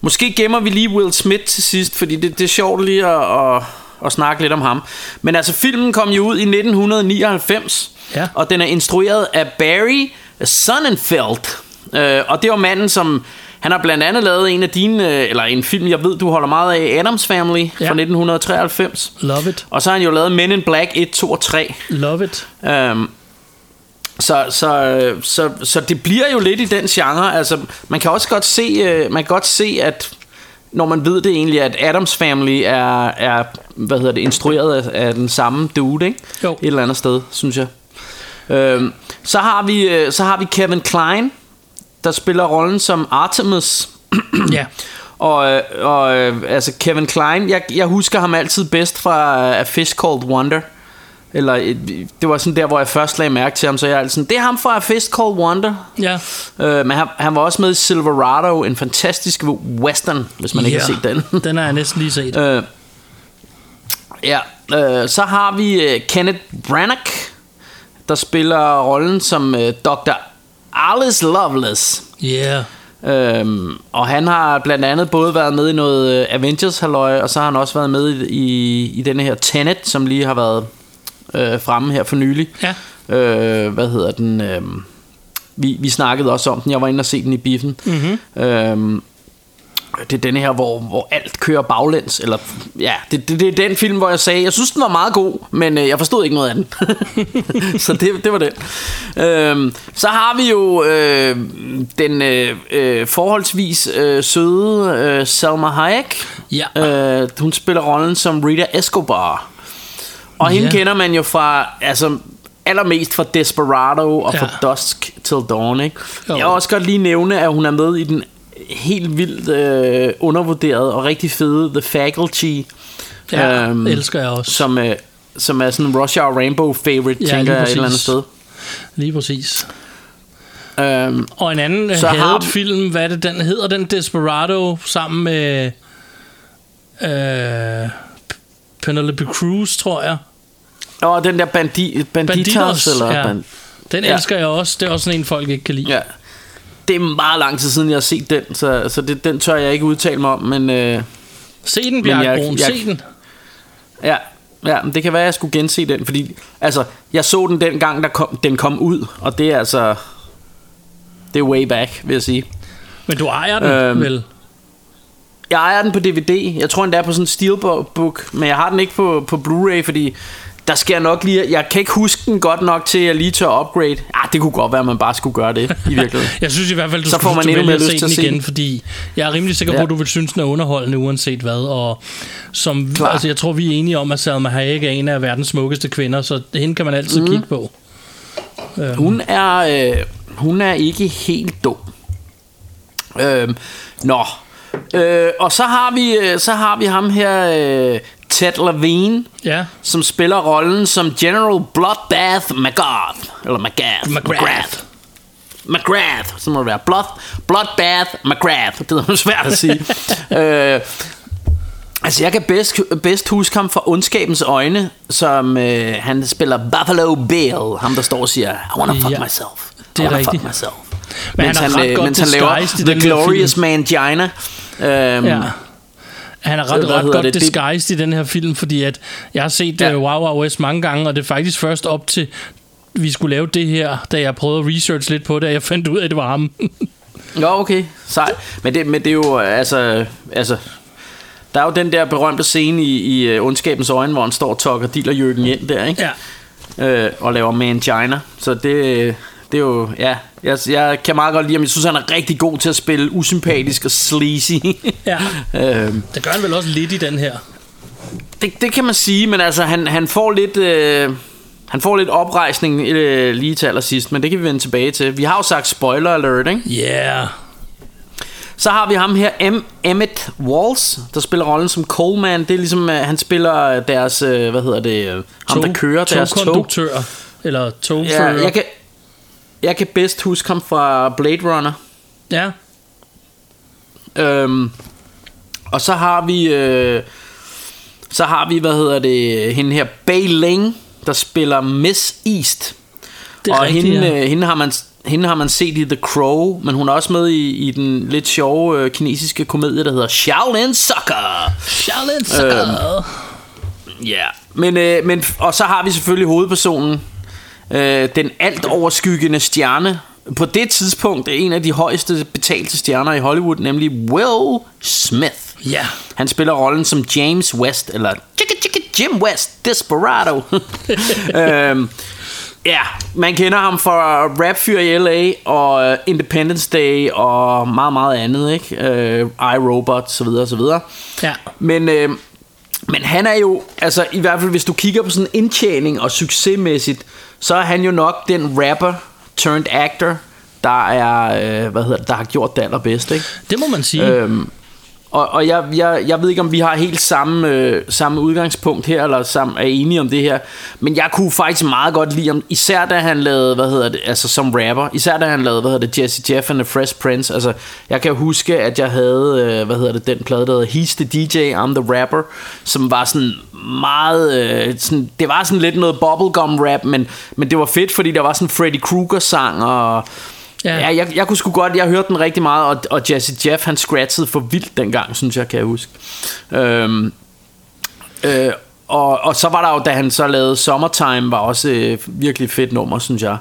Speaker 4: måske gemmer vi lige Will Smith til sidst, fordi det, det er sjovt lige at, at, at snakke lidt om ham. Men altså, filmen kom jo ud i 1999,
Speaker 3: Ja.
Speaker 4: og den er instrueret af Barry Sonnenfeld. Øh, og det var manden, som... Han har blandt andet lavet en af dine, øh, eller en film, jeg ved, du holder meget af, Adams Family
Speaker 3: Ja.
Speaker 4: fra 1993.
Speaker 3: Love it.
Speaker 4: Og så har han jo lavet Men in Black 1, 2 og 3.
Speaker 3: Love it.
Speaker 4: Øhm, så, så, så, så det bliver jo lidt i den genre. Altså, man kan også godt se, øh, man kan godt se, at når man ved det egentlig, at Adams Family er, er hvad hedder det, instrueret af, af den samme dude, ikke?
Speaker 3: Jo.
Speaker 4: Et eller andet sted, synes jeg. Øhm, så, har vi, øh, så har vi Kevin Klein, der spiller rollen som Artemis.
Speaker 3: Ja.
Speaker 4: Og, øh, og øh, altså Kevin Klein, jeg, jeg husker ham altid bedst fra uh, A Fish Called Wonder. Eller øh, det var sådan der, hvor jeg først lagde mærke til ham, så jeg er altid sådan, det er ham fra A Fish Called Wonder.
Speaker 3: Ja.
Speaker 4: Øh, men han, han var også med i Silverado, en fantastisk western, hvis man ikke har set den.
Speaker 3: den har jeg næsten lige set.
Speaker 4: øh, ja, øh, så har vi øh, Kenneth Branagh, der spiller rollen som øh, Dr. Alice Lovelace.
Speaker 3: Yeah.
Speaker 4: Øhm, og han har blandt andet både været med i noget øh, Avengers halløj, og så har han også været med i, i, i denne her Tenet, som lige har været øh, fremme her for nylig.
Speaker 3: Ja.
Speaker 4: Øh, hvad hedder den? Øh, vi, vi snakkede også om den, jeg var inde og se den i biffen. Mm-hmm. Øhm, det er denne her, hvor, hvor alt kører baglæns. Eller, ja, det, det, det er den film, hvor jeg sagde, jeg synes, den var meget god, men øh, jeg forstod ikke noget af den. så det, det var den. Øhm, så har vi jo øh, den øh, øh, forholdsvis øh, søde øh, Salma Hayek.
Speaker 3: Ja.
Speaker 4: Øh, hun spiller rollen som Rita Escobar. Og hende
Speaker 3: Ja.
Speaker 4: kender man jo fra, altså allermest fra Desperado og
Speaker 3: Ja.
Speaker 4: fra Dusk Till Dawn, ikke?
Speaker 3: Jo.
Speaker 4: Jeg vil også godt lige nævne, at hun er med i den helt vildt øh, undervurderede og rigtig fede The Faculty.
Speaker 3: Ja,
Speaker 4: øhm,
Speaker 3: elsker jeg også.
Speaker 4: Som, øh, som er sådan en Rush Hour Rainbow favorite,
Speaker 3: Ja,
Speaker 4: ja, tænker jeg et eller andet sted.
Speaker 3: Lige præcis.
Speaker 4: Øhm,
Speaker 3: Og en anden
Speaker 4: Så
Speaker 3: så
Speaker 4: har-
Speaker 3: film, hvad er det den hedder, den Desperado, sammen med øh, Penelope Cruz, tror jeg.
Speaker 4: og den der bandi, Banditas,
Speaker 3: Banditos,
Speaker 4: eller
Speaker 3: ja.
Speaker 4: band,
Speaker 3: Den
Speaker 4: Ja.
Speaker 3: elsker jeg også. Det er også sådan en, folk ikke kan lide.
Speaker 4: Ja. Det er meget lang tid siden, jeg har set den, så, så det, den tør jeg ikke udtale mig om, men... Øh,
Speaker 3: Se den, Bjarke Brun. Se den.
Speaker 4: Ja, ja, det kan være, at jeg skulle gense den, fordi altså, jeg så den dengang, der kom, den kom ud, og det er altså, det er way back, vil jeg sige.
Speaker 3: Men du ejer den,
Speaker 4: Øhm,
Speaker 3: vel?
Speaker 4: Jeg ejer den på DVD, jeg tror den er på sådan en steelbook, men jeg har den ikke på, på Blu-ray, fordi der jeg nok lige, jeg kan ikke huske den godt nok til, at jeg lige tør upgrade. Ah, det kunne godt være, at man bare skulle gøre det, i virkeligheden.
Speaker 3: Jeg synes i hvert fald, du
Speaker 4: Så får man endnu mere lyst til at se
Speaker 3: igen,
Speaker 4: den.
Speaker 3: fordi jeg er rimelig sikker på,
Speaker 4: Ja.
Speaker 3: at du vil synes, den er underholdende, uanset hvad. Og som,
Speaker 4: Klar.
Speaker 3: altså, jeg tror, vi er enige om, at Salma Hayek er en af verdens smukkeste kvinder, så hende kan man altid mm. kigge på. Øhm,
Speaker 4: Hun er, øh, hun er ikke helt dum. Øh, nå. Øh, og så har vi øh, så har vi ham her øh, Ted Levine,
Speaker 3: ja.
Speaker 4: som spiller rollen som General Bloodbath McGrath eller McGrath.
Speaker 3: McGrath.
Speaker 4: McGrath, så må det være Blood, Bloodbath McGrath. Det er svært at sige. øh, altså, jeg kan bedst, bedst huske ham fra Ondskabens Øjne, som øh, han spiller Buffalo Bill. Ham, der står og siger, I wanna fuck
Speaker 3: Ja,
Speaker 4: myself.
Speaker 3: det er rigtigt.
Speaker 4: fuck myself.
Speaker 3: Men
Speaker 4: mens
Speaker 3: han ret
Speaker 4: øh, mens han laver The Glorious. Mangina. Øhm,
Speaker 3: Ja. Han er ret, ret godt
Speaker 4: det? Det-
Speaker 3: disguised i den her film, fordi at jeg har set
Speaker 4: Ja.
Speaker 3: ja. uh, Wow Wow West mange gange, og det er faktisk først op til, vi skulle lave det her, da jeg prøvede at research lidt på det, at jeg fandt ud af, at det var ham.
Speaker 4: Nå, okay. Sej. Men det, men det er jo, altså, altså... Der er jo den der berømte scene i, i uh, Ondskabens Øjne, hvor han står og tokker Diller Jørgen ind der, ikke?
Speaker 3: ja.
Speaker 4: øh, og laver Mangina. Så det, det er jo, ja, jeg, jeg kan meget godt lide ham. Jeg synes, han er rigtig god til at spille usympatisk og sleazy.
Speaker 3: ja.
Speaker 4: øhm,
Speaker 3: Det gør han vel også lidt i den her.
Speaker 4: det, det kan man sige, men altså, han, han får lidt... Øh, han får lidt oprejsning øh, lige til allersidst, men det kan vi vende tilbage til. Vi har jo sagt spoiler alert, ikke?
Speaker 3: Yeah.
Speaker 4: Så har vi ham her, M. Emmett Walls, der spiller rollen som Coleman. Det er ligesom, øh, han spiller deres, øh, hvad hedder det, øh, ham der kører deres tog.
Speaker 3: Togkonduktør. Eller togfører.
Speaker 4: Ja, jeg kan, jeg kan bedst huske ham fra Blade Runner.
Speaker 3: ja.
Speaker 4: Øhm, og så har vi øh, så har vi hvad hedder det hende her Bei Ling der spiller Miss East.
Speaker 3: Det er
Speaker 4: og
Speaker 3: rigtigt,
Speaker 4: hende,
Speaker 3: ja.
Speaker 4: øh, hende har man hende har man set i The Crow, men hun er også med i, i den lidt sjove øh, kinesiske komedie, der hedder Shaolin Soccer.
Speaker 3: Shaolin Soccer.
Speaker 4: Ja, men, øh, men og så har vi selvfølgelig hovedpersonen, øh, den alt overskyggende stjerne. På det tidspunkt er en af de højeste betalte stjerner i Hollywood, nemlig Will Smith.
Speaker 3: Ja.
Speaker 4: Han spiller rollen som James West, eller Jim West, Desperado. øhm, ja, man kender ham fra Rap Fyr i LA og øh, Independence Day og meget, meget andet, ikke? Øh, iRobot, så videre, så videre.
Speaker 3: Ja.
Speaker 4: Men, øh, men han er jo, altså i hvert fald hvis du kigger på sådan indtjening og succesmæssigt, så er han jo nok den rapper turned actor, der er, øh, hvad hedder det, der har gjort det allerbedst, ikke?
Speaker 3: Det må man sige.
Speaker 4: Øhm, og og jeg, jeg, jeg ved ikke, om vi har helt samme, øh, samme udgangspunkt her, eller sammen, er enige om det her. Men jeg kunne faktisk meget godt lide ham, især da han lavede, hvad hedder det, altså som rapper. Især da han lavede, hvad hedder det, Jesse Jeff and the Fresh Prince. Altså, jeg kan huske, at jeg havde, øh, hvad hedder det, den plade, der hedder He's the DJ, I'm the Rapper, som var sådan meget, øh, sådan, det var sådan lidt noget bubblegum rap, men, men det var fedt, fordi der var sådan Freddy Krueger sang, og
Speaker 3: Ja.
Speaker 4: Ja, jeg, jeg kunne sgu godt, jeg hørte den rigtig meget, og, og Jesse Jeff, han scratchede for vildt dengang, synes jeg, kan jeg huske. Øhm, øh, og, og så var der jo, da han så lavede Summertime, var også øh, virkelig fedt nummer, synes jeg.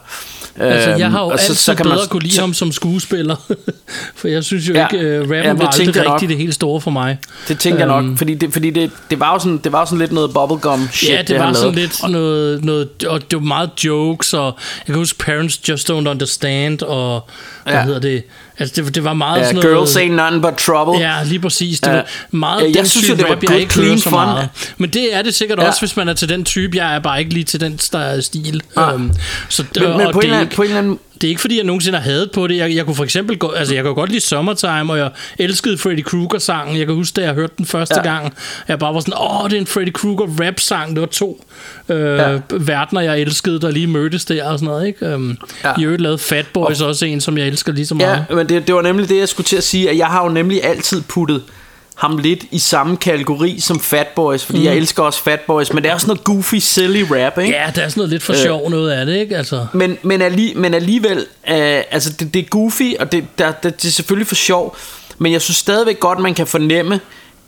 Speaker 3: Altså, jeg har jo
Speaker 4: Øhm,
Speaker 3: altid så, så bedre kunne lide
Speaker 4: så-
Speaker 3: ham som skuespiller. for jeg synes jo
Speaker 4: Ja.
Speaker 3: ikke, uh, rappen
Speaker 4: det
Speaker 3: var aldrig
Speaker 4: jeg nok.
Speaker 3: rigtig det helt store for mig.
Speaker 4: Det tænker jeg
Speaker 3: Øhm,
Speaker 4: nok, fordi, det, fordi det, det, var jo sådan, det var jo sådan lidt noget bubblegum shit,
Speaker 3: Ja, det,
Speaker 4: han
Speaker 3: var sådan
Speaker 4: lavede.
Speaker 3: lidt noget, noget, og det var meget jokes, og jeg kan huske Parents Just Don't Understand, og hvad
Speaker 4: Ja.
Speaker 3: hedder det, altså det, det var meget
Speaker 4: Ja,
Speaker 3: sådan noget...
Speaker 4: Girls Ain't Nothing But Trouble.
Speaker 3: Ja, lige præcis. Det
Speaker 4: Ja.
Speaker 3: var meget den
Speaker 4: jeg synes jo, det var
Speaker 3: rap, jeg
Speaker 4: good,
Speaker 3: ikke
Speaker 4: clean
Speaker 3: så
Speaker 4: fun.
Speaker 3: meget. Men det er det sikkert
Speaker 4: Ja.
Speaker 3: også, hvis man er til den type. Jeg er bare ikke lige til den st- stil.
Speaker 4: Ah.
Speaker 3: Øhm, så,
Speaker 4: Men- men
Speaker 3: og
Speaker 4: på en eller
Speaker 3: er
Speaker 4: anden- på en eller anden-
Speaker 3: det er ikke fordi, jeg nogensinde har hadet på det. Jeg, jeg kunne for eksempel gå, altså jeg kan godt lide Summertime, og jeg elskede Freddy Krueger-sangen. Jeg kan huske, da jeg hørte den første
Speaker 4: Ja.
Speaker 3: gang, jeg bare var sådan, åh, det er en Freddy Krueger rap-sang. Det var to øh,
Speaker 4: Ja.
Speaker 3: verdener, jeg elskede, der lige mødtes der og sådan noget. Ikke? Øhm,
Speaker 4: Ja.
Speaker 3: I øvrigt lavede Fat Boys også en, som jeg elsker lige så meget.
Speaker 4: Ja, men det, det var nemlig det, jeg skulle til at sige, at jeg har jo nemlig altid puttet ham lidt i samme kategori som Fat Boys, fordi mm. jeg elsker også Fat Boys, men det er også noget goofy, silly rap, ikke?
Speaker 3: Ja, der er sådan noget lidt for
Speaker 4: Øh.
Speaker 3: sjov noget af det, ikke? Altså,
Speaker 4: Men, men, alli, men alligevel, øh, altså det, det er goofy, og det, der, det, det er selvfølgelig for sjov, men jeg synes stadigvæk godt, man kan fornemme,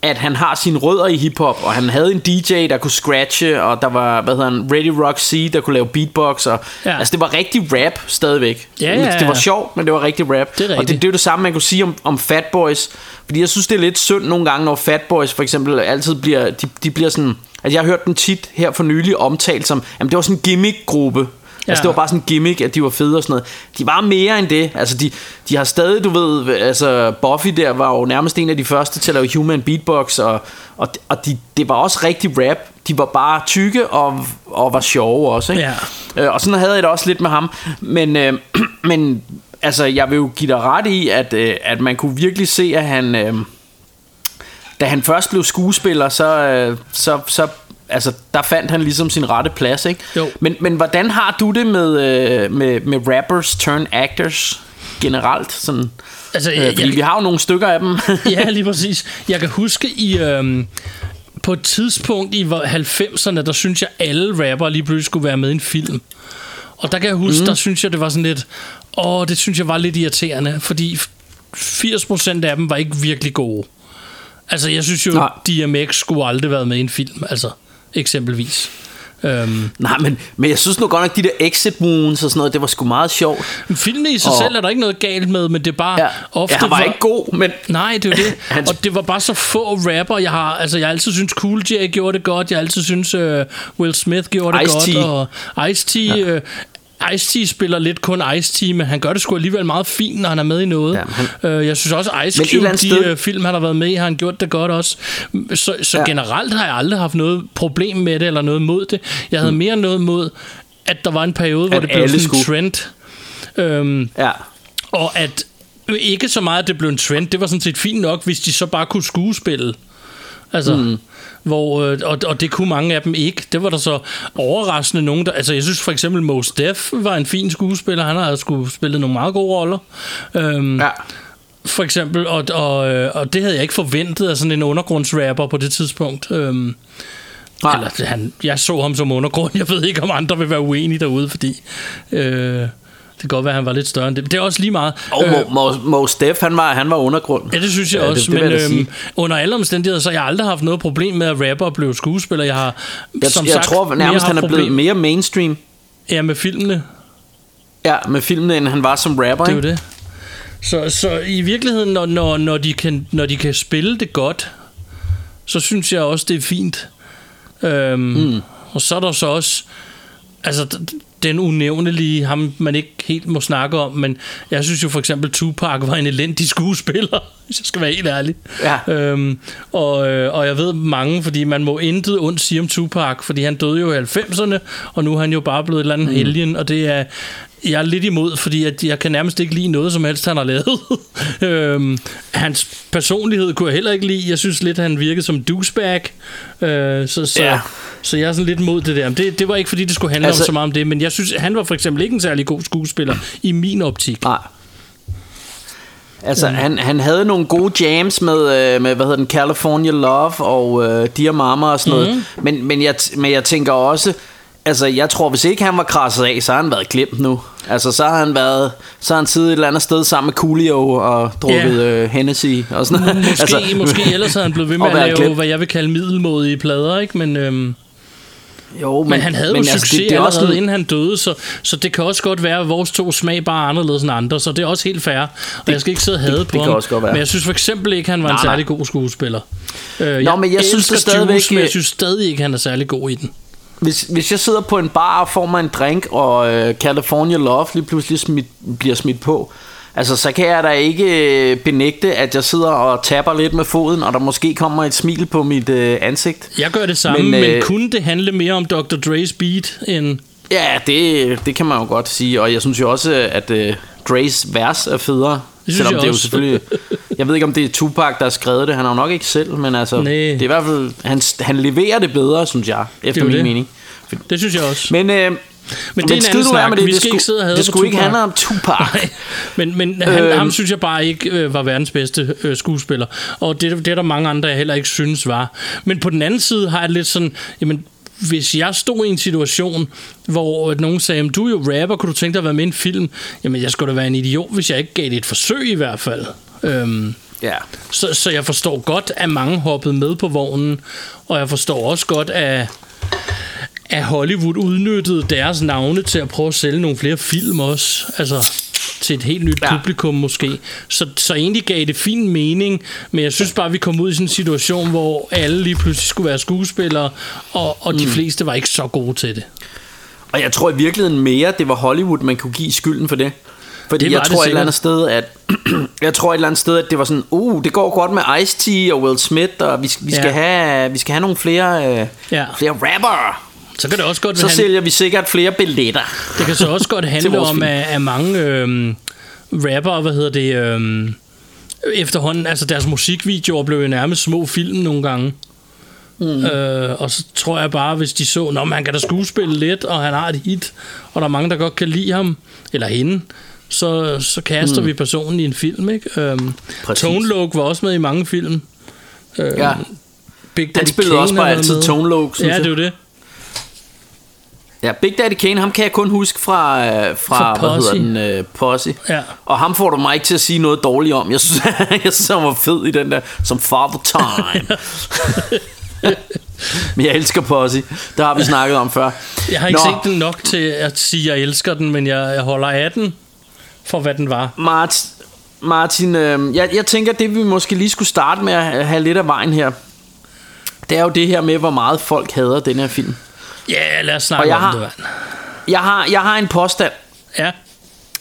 Speaker 4: at han har sine rødder i hiphop, og han havde en DJ, der kunne scratche, og der var, hvad hedder han, Ready Rock C, der kunne lave beatbox, og
Speaker 3: Ja.
Speaker 4: altså det var rigtig rap stadigvæk.
Speaker 3: Ja, ja,
Speaker 4: Det var
Speaker 3: ja.
Speaker 4: sjovt, men det var rigtig rap.
Speaker 3: Det er
Speaker 4: og det, det er jo det samme, man kunne sige om, om Fat Boys, fordi jeg synes, det er lidt synd nogle gange, når Fat Boys for eksempel altid bliver, de, de bliver sådan, altså jeg har hørt den tit her for nylig omtalt som, jamen det var sådan en gimmick-gruppe, Ja. Altså det var bare sådan en gimmick, at de var fede og sådan noget. De var mere end det. Altså de, de har stadig, du ved, altså Buffy der var jo nærmest en af de første til at lave human beatbox, og, og, og de, det var også rigtig rap. De var bare tykke og, og var sjove også, ikke?
Speaker 3: Ja.
Speaker 4: Øh, og sådan havde jeg det også lidt med ham. Men, øh, men altså, jeg vil jo give dig ret i, at, øh, at man kunne virkelig se, at han... Øh, da han først blev skuespiller, så, øh, så, så altså, der fandt han ligesom sin rette plads, ikke?
Speaker 3: Jo.
Speaker 4: Men, men hvordan har du det med, øh, med, med rappers turn actors generelt? Sådan,
Speaker 3: Altså,
Speaker 4: øh, fordi
Speaker 3: jeg-
Speaker 4: vi har jo nogle stykker af dem.
Speaker 3: ja, lige præcis. Jeg kan huske i... Øhm, på et tidspunkt i hvor- 90'erne, der synes jeg, alle rapper lige pludselig skulle være med i en film. Og der kan jeg huske, mm. der synes jeg, det var sådan lidt... Åh, det synes jeg var lidt irriterende, fordi 80% af dem var ikke virkelig gode. Altså, jeg synes jo,
Speaker 4: Nej.
Speaker 3: DMX skulle aldrig været med i en film, altså, eksempelvis. Øhm,
Speaker 4: Nej, men, men jeg synes nu godt nok, de der exit wounds og sådan noget, det var sgu meget sjovt.
Speaker 3: filmen i sig
Speaker 4: Og-
Speaker 3: selv er der ikke noget galt med, men det er bare
Speaker 4: Ja,
Speaker 3: ofte...
Speaker 4: han var
Speaker 3: hvor-
Speaker 4: ikke god, men...
Speaker 3: Nej, det er det.
Speaker 4: Han-
Speaker 3: og det var bare så få rapper, jeg har... Altså, jeg har altid synes Cool J gjorde det godt. Jeg har altid synes uh, Will Smith gjorde det
Speaker 4: Ice-T.
Speaker 3: godt. Og Ice-T... Ja. Uh, Ice-T spiller lidt kun Ice-T, men han gør det sgu alligevel meget fint, når han er med i noget.
Speaker 4: Ja,
Speaker 3: han, uh, jeg synes også, Ice
Speaker 4: Men
Speaker 3: Cube, de
Speaker 4: sted-
Speaker 3: uh, film, han har været med i, har han gjort det godt også. Så, så
Speaker 4: Ja.
Speaker 3: generelt har jeg aldrig haft noget problem med det, eller noget mod det. Jeg havde mere noget mod, at der var en periode, hvor
Speaker 4: At
Speaker 3: det blev sådan en trend. Øhm,
Speaker 4: Ja.
Speaker 3: og at ikke så meget, at det blev en trend. Det var sådan set fint nok, hvis de så bare kunne skuespille. Altså, mm. Hvor, øh, og, og det kunne mange af dem ikke. Det var der så overraskende nogen, der... Altså, jeg synes for eksempel, Mos Def var en fin skuespiller. Han har sgu spillet nogle meget gode roller. Øhm,
Speaker 4: ja.
Speaker 3: For eksempel, og, og, øh, og det havde jeg ikke forventet af sådan en undergrundsrapper på det tidspunkt. Øhm,
Speaker 4: Nej.
Speaker 3: eller, han, jeg så ham som undergrund. Jeg ved ikke, om andre vil være uenige derude, fordi... Øh, kan godt være, at han var lidt større end det. Men det er også lige meget.
Speaker 4: Og Mo, Mo, Mo Steff, han var, han var undergrund.
Speaker 3: Ja, det synes jeg
Speaker 4: Ja, det-
Speaker 3: også,
Speaker 4: det vil
Speaker 3: men
Speaker 4: sige.
Speaker 3: øhm, under alle omstændigheder, så har jeg aldrig haft noget problem med at rapper blive skuespiller. Jeg har,
Speaker 4: Jeg,
Speaker 3: som
Speaker 4: jeg
Speaker 3: sagt,
Speaker 4: tror nærmest, han er blevet
Speaker 3: problem-
Speaker 4: mere mainstream.
Speaker 3: Ja, med filmene.
Speaker 4: Ja, med filmene, end han var som rapper.
Speaker 3: Det er jo det. Så, så i virkeligheden, når, når, når, de kan, når de kan spille det godt, så synes jeg også, det er fint. Øhm, mm. Og så er der så også altså, den unævnelige, ham man ikke helt må snakke om, men jeg synes jo for eksempel, Tupac var en elendig skuespiller, hvis jeg skal være helt ærlig.
Speaker 4: Ja.
Speaker 3: Øhm, og, øh, og jeg ved mange, fordi man må intet ondt sige om Tupac, fordi han døde jo i 90'erne, og nu er han jo bare blevet et eller andet mm. helgen, og det er, jeg er lidt imod, fordi at jeg kan nærmest ikke lide noget som helst, han har lavet. øhm, hans personlighed kunne jeg heller ikke lide. Jeg synes lidt, han virkede som douchebag. Øh, så, så, Ja. så jeg er sådan lidt imod det der. Men det, det var ikke, fordi det skulle handle altså, om så meget om det, men jeg synes, han var for eksempel ikke en særlig god skuespiller i min optik.
Speaker 4: Nej. Altså, han, han havde nogle gode jams med, øh, med hvad hedder den, California Love og øh, Dear Mama og sådan noget. Men, men, jeg, men jeg tænker også, altså, jeg tror, hvis ikke han var krasset af, så har han været glemt nu. Altså, så har han været, så har han siddet et eller andet sted sammen med Coolio og drukket
Speaker 3: Ja.
Speaker 4: øh, Hennessy og sådan noget.
Speaker 3: Måske, altså, måske ellers havde han blevet ved med at lave,
Speaker 4: glemt.
Speaker 3: hvad jeg vil kalde middelmådige plader, ikke? Men, øhm,
Speaker 4: Jo,
Speaker 3: men, men han havde men, jo
Speaker 4: altså,
Speaker 3: succes det,
Speaker 4: det,
Speaker 3: det
Speaker 4: det er
Speaker 3: allerede,
Speaker 4: også
Speaker 3: inden han døde, så, så det kan også godt være, at vores to smag bare er anderledes end andre, så det er også helt fair. Og jeg skal ikke sidde og hade
Speaker 4: det
Speaker 3: på
Speaker 4: kan
Speaker 3: ham,
Speaker 4: også godt være.
Speaker 3: men jeg synes for eksempel ikke, han var en
Speaker 4: Nej, nej.
Speaker 3: særlig god skuespiller. Øh,
Speaker 4: Nå, men jeg synes det stadigvæk,
Speaker 3: Juice, men jeg synes stadig ikke, han er særlig god i den.
Speaker 4: Hvis, hvis jeg sidder på en bar og får mig en drink, og øh, California Love lige pludselig smidt, bliver smidt på, altså så kan jeg da ikke øh, benægte, at jeg sidder og tapper lidt med foden, og der måske kommer et smil på mit øh, ansigt.
Speaker 3: Jeg gør det samme, men,
Speaker 4: Men,
Speaker 3: men
Speaker 4: øh,
Speaker 3: kunne det handle mere om Dr. Dre's beat end...
Speaker 4: Ja, det, det kan man jo godt sige, og jeg synes jo også, at øh, Dre's vers er federe.
Speaker 3: Synes
Speaker 4: selvom
Speaker 3: jeg
Speaker 4: det er jo selvfølgelig... Jeg ved ikke, om det er Tupac, der har skrevet det. Han har jo nok ikke selv, men altså...
Speaker 3: Næh.
Speaker 4: Det er i hvert fald... Han, han leverer det bedre, synes jeg, efter min
Speaker 3: det.
Speaker 4: mening.
Speaker 3: Det synes jeg også.
Speaker 4: Men, øh,
Speaker 3: Men det er en anden snak.
Speaker 4: med det.
Speaker 3: Vi
Speaker 4: Det
Speaker 3: skal ikke sidde og have
Speaker 4: det skulle ikke handle om Tupac.
Speaker 3: Nej, men, men han,
Speaker 4: Øhm.
Speaker 3: ham synes jeg bare ikke øh, var verdens bedste øh, skuespiller. Og det, det er der mange andre, jeg heller ikke synes var. Men på den anden side har jeg lidt sådan, jamen, hvis jeg stod i en situation, hvor nogen sagde, "Jamen, du er jo rapper, kunne du tænke dig at være med i en film? Jamen, jeg skulle da være en idiot, hvis jeg ikke gav det et forsøg i hvert fald. Øhm,
Speaker 4: Ja.
Speaker 3: så, så jeg forstår godt, at mange hoppede med på vognen, og jeg forstår også godt, at, at Hollywood udnyttede deres navne til at prøve at sælge nogle flere film også. Altså til et helt nyt
Speaker 4: Ja.
Speaker 3: publikum måske. Så, så egentlig gav det fin mening, men jeg synes bare, at vi kom ud i sådan en situation, hvor alle lige pludselig skulle være skuespillere, og, og de
Speaker 4: Mm.
Speaker 3: fleste var ikke så gode til det.
Speaker 4: Og jeg tror i virkeligheden mere, det var Hollywood, man kunne give skylden for det. Fordi
Speaker 3: Det
Speaker 4: jeg
Speaker 3: det
Speaker 4: tror et eller andet sted, at jeg tror et eller andet sted, at det var sådan, uh, det går godt med Ice-T og Will Smith, og vi, vi, skal,
Speaker 3: Ja.
Speaker 4: have, vi skal have nogle flere, øh,
Speaker 3: Ja.
Speaker 4: flere rapper.
Speaker 3: Så kan det også godt
Speaker 4: Så
Speaker 3: handle-
Speaker 4: sælger vi sikkert flere billetter.
Speaker 3: Det kan så også godt handle om, at, at mange øhm, rapper, hvad hedder det, øhm, efterhånden, altså deres musikvideoer blev jo nærmest små film nogle gange. Mm. Øh, og så tror jeg bare, hvis de så, at han kan da skuespille lidt, og han har et hit, og der er mange, der godt kan lide ham, eller hende, så, så kaster
Speaker 4: Mm.
Speaker 3: vi personen i en film, ikke? Øhm. Tone Loc var også med i mange film. Øh,
Speaker 4: Ja.
Speaker 3: Big
Speaker 4: Han
Speaker 3: Daddy
Speaker 4: spillede
Speaker 3: Kane
Speaker 4: også bare altid. Tone Loc, synes
Speaker 3: Ja, det er jo det.
Speaker 4: Ja, Big Daddy Kane, ham kan jeg kun huske fra, øh, fra,
Speaker 3: Fra
Speaker 4: hvad
Speaker 3: Posse.
Speaker 4: hedder den, øh, Posse.
Speaker 3: Ja.
Speaker 4: Og ham får du mig ikke til at sige noget dårligt om. Jeg synes, jeg synes han var fed i den der, som Father Time. Men jeg elsker Posse. Det har vi snakket om før.
Speaker 3: Jeg har ikke
Speaker 4: Nå,
Speaker 3: set den nok til at sige, at jeg elsker den, men jeg, jeg holder af den for, hvad den var.
Speaker 4: Martin, Martin øh, jeg, jeg tænker, det vi måske lige skulle starte med at have lidt af vejen her, det er jo det her med, hvor meget folk hader den her film.
Speaker 3: Ja, lad os
Speaker 4: Og
Speaker 3: snakke
Speaker 4: jeg
Speaker 3: om
Speaker 4: har-
Speaker 3: det, mand.
Speaker 4: Jeg har, jeg har en påstand,
Speaker 3: Ja,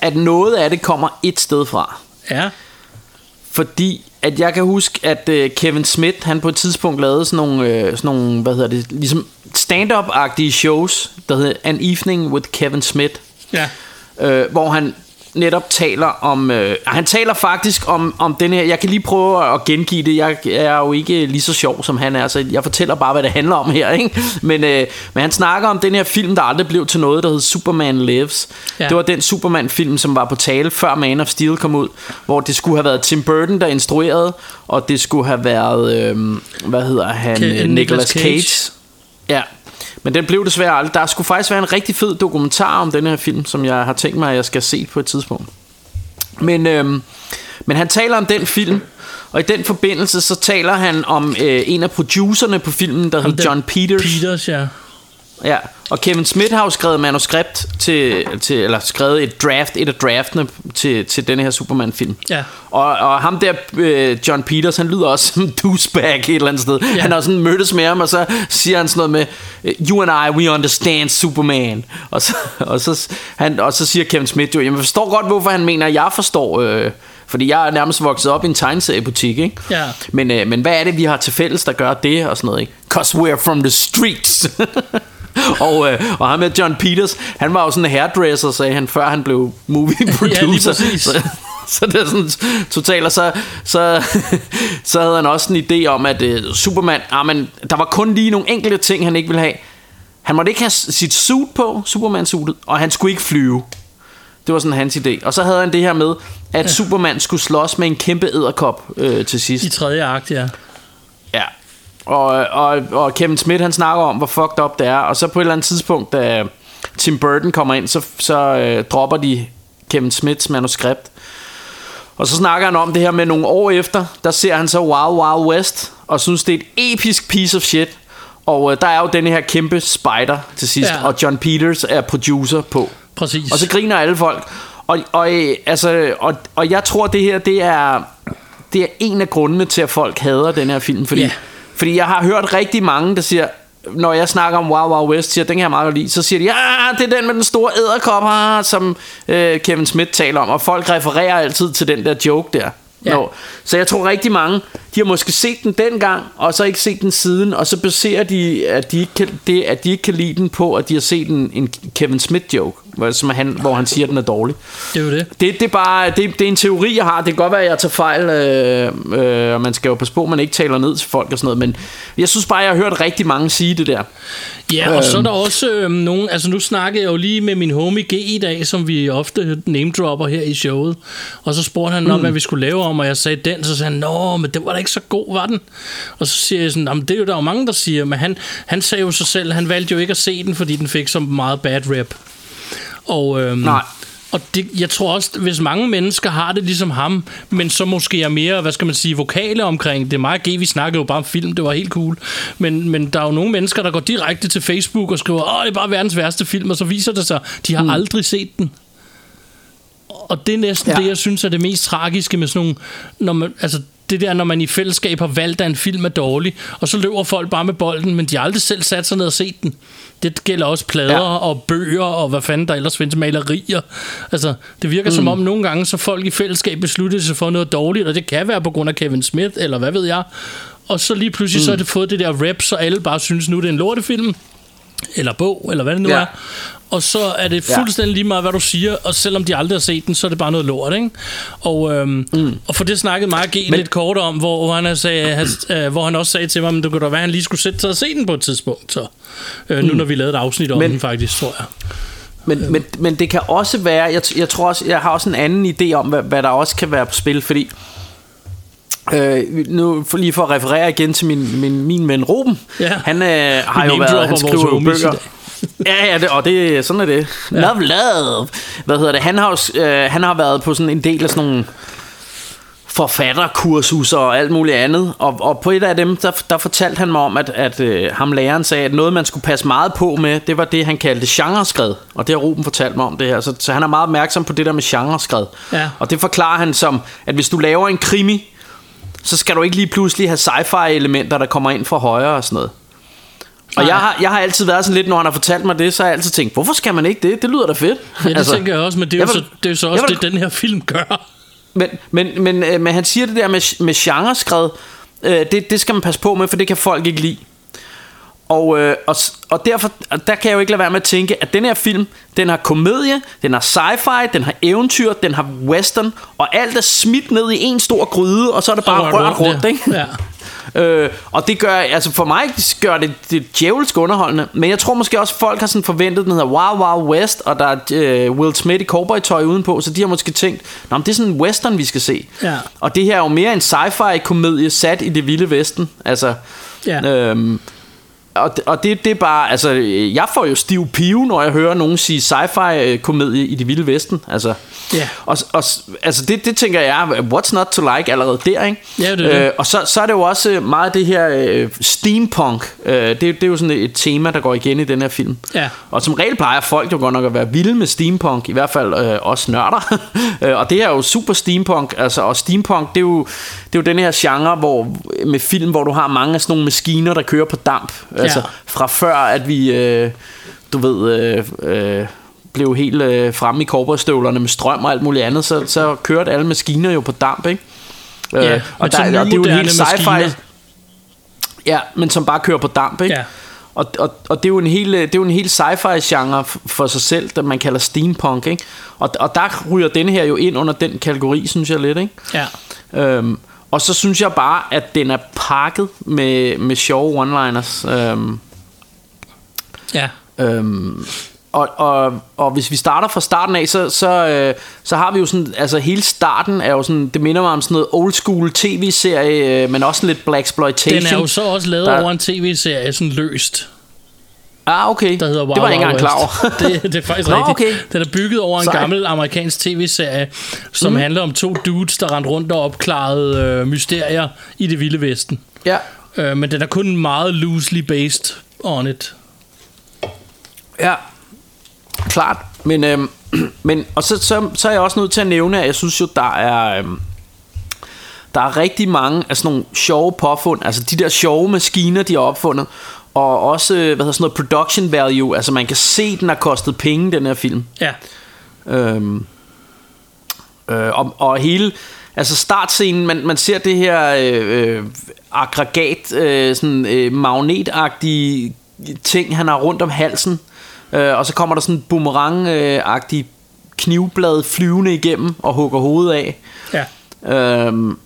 Speaker 4: at noget af det kommer et sted fra.
Speaker 3: ja,
Speaker 4: Fordi at jeg kan huske, at øh, Kevin Smith, han på et tidspunkt lavede sådan nogle, øh, sådan nogle hvad hedder det, ligesom stand-up-agtige shows, der hedder An Evening with Kevin Smith,
Speaker 3: ja.
Speaker 4: øh, hvor han netop taler om, øh, han taler faktisk om, om den her, jeg kan lige prøve at gengive det, jeg er jo ikke lige så sjov som han er, så jeg fortæller bare, hvad det handler om her, ikke? Men, øh, men han snakker om den her film, der aldrig blev til noget, der hed Superman Lives.
Speaker 3: Ja.
Speaker 4: Det var den Superman-film, som var på tale, før Man of Steel kom ud, hvor det skulle have været Tim Burton, der instruerede, og det skulle have været, øh, hvad hedder han,
Speaker 3: Nicolas
Speaker 4: Nicolas
Speaker 3: Cage.
Speaker 4: Cage. Ja, men den blev desværre aldrig. Der skulle faktisk være en rigtig fed dokumentar om den her film, som jeg har tænkt mig, at jeg skal se på et tidspunkt. Men, øhm, men han taler om den film, og i den forbindelse så taler han om øh, en af producerne på filmen, der hedder
Speaker 3: der
Speaker 4: John Peters.
Speaker 3: Peters, ja.
Speaker 4: Ja, og Kevin Smith har jo skrevet manuskript til, til eller skrevet et draft, et af draftene til, til denne her Superman-film.
Speaker 3: Ja.
Speaker 4: Og, og ham der, øh, John Peters, han lyder også som douchebag et eller andet sted. Ja. Han har sådan mødtes med ham, og så siger han sådan noget med, You and I, we understand Superman. Og så, og så, han, og så siger Kevin Smith jo, jeg forstår godt, hvorfor han mener, at jeg forstår... Øh, fordi jeg er nærmest vokset op i en tegneseriebutik, ikke?
Speaker 3: Ja.
Speaker 4: Men, øh, men hvad er det, vi har til fælles, der gør det og sådan noget, ikke? Cause we're from the streets. og, øh, og ham med John Peters, han var jo sådan en hairdresser, sagde han, før han blev movie producer.
Speaker 3: præcis.
Speaker 4: så, så det er sådan totalt, og så, så, så havde han også en idé om, at øh, Superman, ah, men, der var kun lige nogle enkelte ting, han ikke ville have. Han måtte ikke have sit suit på, Superman-suitet, og han skulle ikke flyve. Det var sådan hans idé. Og så havde han det her med, at ja. Superman skulle slås med en kæmpe æderkop øh, til sidst.
Speaker 3: I tredje akt, ja.
Speaker 4: Ja. Og, og, og Kevin Smith han snakker om, hvor fucked up det er. Og så på et eller andet tidspunkt, da Tim Burton kommer ind, så, så øh, dropper de Kevin Smiths manuskript. Og så snakker han om det her med nogle år efter, der ser han så Wild Wild West, og synes det er et episk piece of shit. Og øh, der er jo den her kæmpe spider til sidst,
Speaker 3: Ja.
Speaker 4: og John Peters er producer på.
Speaker 3: Præcis.
Speaker 4: Og så griner alle folk. Og, og, øh, altså, og, og jeg tror, det her det er, det er en af grundene til, at folk hader den her film. Fordi,
Speaker 3: Ja
Speaker 4: fordi jeg har hørt rigtig mange, der siger, når jeg snakker om Wild Wild West, siger, den kan jeg meget godt lide, så siger de, ja, det er den med den store æderkop, som øh, Kevin Smith taler om. Og folk refererer altid til den der joke der.
Speaker 3: Ja.
Speaker 4: Nå, så jeg tror rigtig mange, de har måske set den dengang, og så ikke set den siden, og så baserer de, at de ikke kan, det, at de ikke kan lide den på, at de har set en, en Kevin Smith joke. hvor, som han, hvor han siger, at den er dårlig.
Speaker 3: Det er jo det.
Speaker 4: Det, det, er bare, det, det er en teori, jeg har. Det kan godt være, at jeg tager fejl, øh, øh, og man skal jo passe på, at man ikke taler ned til folk og sådan noget, men jeg synes bare, jeg har hørt rigtig mange sige det der.
Speaker 3: Ja, og så er der også øh, nogen, altså nu snakkede jeg jo lige med min homie G i dag, som vi ofte name-dropper her i showet, og så spurgte han om, hvad vi skulle lave om, og jeg sagde den, så sagde han, nå, men det var da ikke så god, var den? Og så siger jeg sådan, jamen det er jo der er jo mange, der siger, men han, han sagde jo sig selv, han valgte jo ikke at se den, fordi den fik så meget bad rap. Og, øhm,
Speaker 4: Nej.
Speaker 3: Og det, jeg tror også, hvis mange mennesker har det ligesom ham, men så måske er mere, hvad skal man sige, vokale omkring det. Mig og G, vi snakkede jo bare om film, det var helt cool. Men, men der er jo nogle mennesker, der går direkte til Facebook og skriver, åh, det er bare verdens værste film, og så viser det sig, de har mm. aldrig set den. Og det er næsten
Speaker 4: Ja.
Speaker 3: det, jeg synes er det mest tragiske med sådan nogle, når man, altså det der, når man i fællesskab har valgt, at en film er dårlig, og så løber folk bare med bolden, men de har aldrig selv sat sig ned og set den. Det gælder også plader
Speaker 4: Ja.
Speaker 3: og bøger, og hvad fanden der ellers findes, malerier. Altså, det virker mm. som om nogle gange, så folk i fællesskab beslutter sig for noget dårligt, og det kan være på grund af Kevin Smith, eller hvad ved jeg. Og så lige pludselig, mm. så har det fået det der rap, så alle bare synes, nu er det en lortefilm, eller bog, eller hvad det nu
Speaker 4: ja.
Speaker 3: er. Og så er det fuldstændig lige meget, hvad du siger, og selvom de aldrig har set den, så er det bare noget lort, ikke? Og, øhm, mm. og for det snakkede Mark G.
Speaker 4: Men-
Speaker 3: lidt kort om, hvor, han sagde, han, øh, hvor han også sagde til mig, men det kunne da være, at han lige skulle sætte sig og se den på et tidspunkt, så, øh, nu når vi lavede et afsnit om
Speaker 4: Men-
Speaker 3: den faktisk, tror jeg.
Speaker 4: Men, men, men det kan også være, jeg, jeg tror også, jeg har også en anden idé om, hvad, hvad der også kan være på spil, fordi øh, nu for lige for at referere igen til min, min, min ven Ruben,
Speaker 3: Ja.
Speaker 4: han øh, har jo været, han skriver bøger. Ja, ja, det, og det, sådan er det. Ja. Love, love. Hvad hedder det? Han har, s- øh, han har været på sådan en del af sådan nogle forfatterkursus og alt muligt andet. Og, og på et af dem, der, der fortalte han mig om, at, at øh, ham læreren sagde, at noget, man skulle passe meget på med, det var det, han kaldte genreskred. Og det har Ruben fortalt mig om det her. Så, så han er meget opmærksom på det der med genreskred.
Speaker 3: Ja.
Speaker 4: Og det forklarer han som, at hvis du laver en krimi, så skal du ikke lige pludselig have sci-fi elementer, der kommer ind fra højre og sådan noget. Og jeg har, jeg har altid været sådan lidt, når han har fortalt mig det, så har jeg altid tænkt, hvorfor skal man ikke det? Det lyder da fedt.
Speaker 3: Ja, det altså, tænker jeg også, men det er, jo
Speaker 4: vil-
Speaker 3: så, det er jo så også
Speaker 4: vil-
Speaker 3: det, den her film gør.
Speaker 4: Men, men, men, øh, men han siger det der med, med genreskred, øh, det, det skal man passe på med, for det kan folk ikke lide. Og, øh, og, og derfor, og der kan jeg jo ikke lade være med at tænke, at den her film, den har komedie, den har sci-fi, den har eventyr, den har western, og alt er smidt ned i en stor gryde, og så er det bare rørt rundt,
Speaker 3: ja.
Speaker 4: ikke?
Speaker 3: Ja.
Speaker 4: Øh, og det gør, altså for mig gør det, det djævelsk underholdende, men jeg tror måske også, folk har sådan forventet, den hedder Wow Wow West, og der er øh, Will Smith i cowboy-tøj udenpå, så de har måske tænkt, Nå, men det er sådan en western, vi skal se.
Speaker 3: Ja.
Speaker 4: Og det her er jo mere en sci-fi komedie sat i det vilde vesten. Altså,
Speaker 3: Ja.
Speaker 4: øhm, og, det- og det, det er bare, altså, jeg får jo stiv pive, når jeg hører nogen sige sci-fi øh, komedie i det vilde vesten. Altså,
Speaker 3: Ja.
Speaker 4: og, og, altså det, det tænker jeg, what's not to like allerede der, ikke?
Speaker 3: Ja, det er det.
Speaker 4: Øh, og så, så er det jo også øh, meget det her øh, steampunk. Øh, det, det er jo sådan et tema, der går igen i den her film.
Speaker 3: Ja.
Speaker 4: Og som regel plejer folk jo godt nok at være vilde med steampunk, i hvert fald øh, os nørder. Øh, og det her er jo super steampunk, altså, og steampunk, det er, jo, det er jo den her genre hvor, med film, hvor du har mange af sådan nogle maskiner, der kører på damp. Altså fra før, at vi, øh, du ved... Øh, øh, blev helt øh, fremme i cowboystøvlerne med strøm og alt muligt andet, så, så kørte alle maskiner jo på damp, ikke? Øh,
Speaker 3: Ja, men
Speaker 4: og, der, og det er jo helt sci-fi. Ja, men som bare kører på damp, ikke?
Speaker 3: Ja.
Speaker 4: Og, og, og det er jo en hel, det er jo en hel sci-fi genre for sig selv, der man kalder steampunk, ikke? Og, og der ryger den her jo ind under den kategori, synes jeg lidt, ikke?
Speaker 3: Ja.
Speaker 4: Øhm, og så synes jeg bare, at den er pakket med, med sjove one-liners. Øhm,
Speaker 3: Ja.
Speaker 4: Øhm, og, og, og hvis vi starter fra starten af, så, så, øh, så har vi jo sådan, altså hele starten er jo sådan, det minder mig om sådan noget old school tv-serie, øh, men også lidt black exploitation.
Speaker 3: Den er jo så også lavet
Speaker 4: Der-
Speaker 3: over en tv-serie, sådan løst.
Speaker 4: Ah, okay.
Speaker 3: der hedder Wow
Speaker 4: det var jeg ikke engang klar over.
Speaker 3: det, det er faktisk
Speaker 4: Nå,
Speaker 3: rigtigt.
Speaker 4: okay.
Speaker 3: Den er bygget over en
Speaker 4: Sejt.
Speaker 3: gammel amerikansk tv-serie, som mm. handler om to dudes, der rendte rundt og opklarede øh, mysterier i det vilde vesten.
Speaker 4: ja.
Speaker 3: Øh, men den er kun meget loosely based on it.
Speaker 4: Ja, klart. Men, øhm, men og så, så, så er jeg også nødt til at nævne, at jeg synes jo, der er... Øhm, der er rigtig mange af sådan nogle sjove påfund, altså de der sjove maskiner, de har opfundet, og også, hvad hedder sådan noget, production value, altså man kan se, den har kostet penge, den her film.
Speaker 3: Ja.
Speaker 4: Øhm, øh, og, og hele altså startscenen man, man ser det her øh, øh, aggregat øh, sådan øh, magnetagtige ting han har rundt om halsen øh, og så kommer der sådan en boomerang-agtig knivblad flyvende igennem og hugger hovedet af.
Speaker 3: Ja.
Speaker 4: Øhm,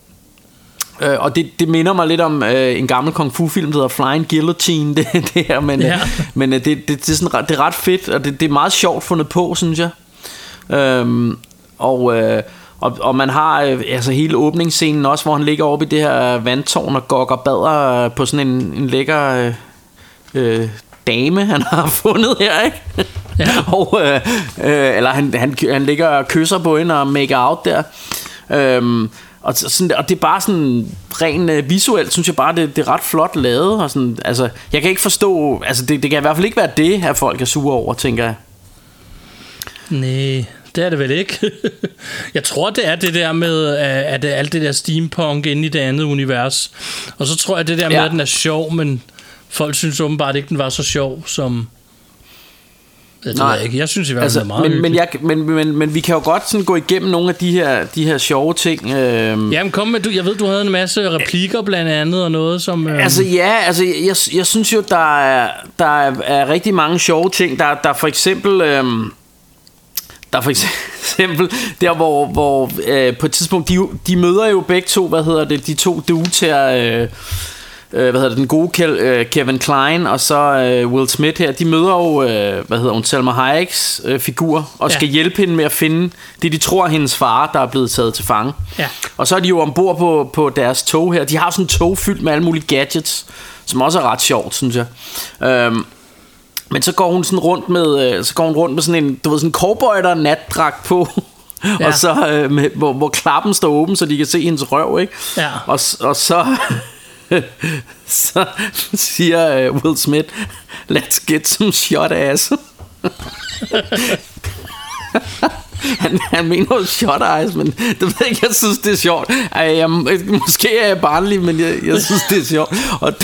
Speaker 4: øh, og det, det minder mig lidt om øh, en gammel kung fu film, der hedder Flying Guillotine, det, det her, men,
Speaker 3: Ja.
Speaker 4: ja. men øh, det, det, det, er sådan, det er ret fedt, og det, det er meget sjovt fundet på, synes jeg. Øhm, og, øh, og, og man har øh, altså hele åbningsscenen også, hvor han ligger oppe i det her vandtårn og gokker bader øh, på sådan en, en lækker øh, øh, dame, han har fundet her, ikke?
Speaker 3: Ja.
Speaker 4: og, øh, øh, eller han, han, han ligger og kysser på hende og make out der. Øhm, og, så- sådan, og det er bare sådan rent øh, visuelt, synes jeg bare, det, det er ret flot lavet. Og sådan, altså, jeg kan ikke forstå, altså det, det kan i hvert fald ikke være det, at folk er sure over, tænker jeg.
Speaker 3: Nej, det er det vel ikke. jeg tror, det er det der med, at det alt det der steampunk inde i det andet univers. Og så tror jeg, det der med,
Speaker 4: Ja.
Speaker 3: at den er sjov, men folk synes åbenbart ikke, den var så sjov, som... Det
Speaker 4: Nej.
Speaker 3: ved jeg ikke. Jeg synes i hvert fald,
Speaker 4: Altså,
Speaker 3: det er meget
Speaker 4: men, men, jeg, men, men, men vi kan jo godt sådan gå igennem nogle af de her, de her sjove ting. Øhm,
Speaker 3: Jamen kom med, du, jeg ved, du havde en masse replikker blandt andet, og noget som... øhm,
Speaker 4: Altså ja, altså jeg, jeg synes jo der er der er, er rigtig mange sjove ting. Der der er for eksempel øhm, der er for eksempel der hvor hvor øh, på et tidspunkt de de møder jo begge to, hvad hedder det, de to dudes her øh, øh, hvad hedder det, den gode Kel, øh, Kevin Klein og så øh, Will Smith her, de møder jo, øh, hvad hedder hun, Selma Hayeks øh, figur, og
Speaker 3: Ja.
Speaker 4: skal hjælpe hende med at finde det, de tror er hendes far, der er blevet taget til fange.
Speaker 3: Ja.
Speaker 4: Og så er de jo ombord på, på deres tog her. De har sådan en tog fyldt med alle mulige gadgets, som også er ret sjovt, synes jeg. Øhm, men så går hun sådan rundt med, øh, så går hun rundt med sådan en, du ved, sådan en cowboy, der er natdragt på.
Speaker 3: Ja.
Speaker 4: Og så, øh, med, hvor, hvor klappen står åben, så de kan se hendes røv, ikke?
Speaker 3: Ja.
Speaker 4: Og, og så, så siger øh, Will Smith, let's get some shot ass. han, han mener jo shot eyes, men det ved jeg ikke, jeg synes det er sjovt. Ej, jeg, måske er jeg barnlig, men jeg, jeg synes det er sjovt. Og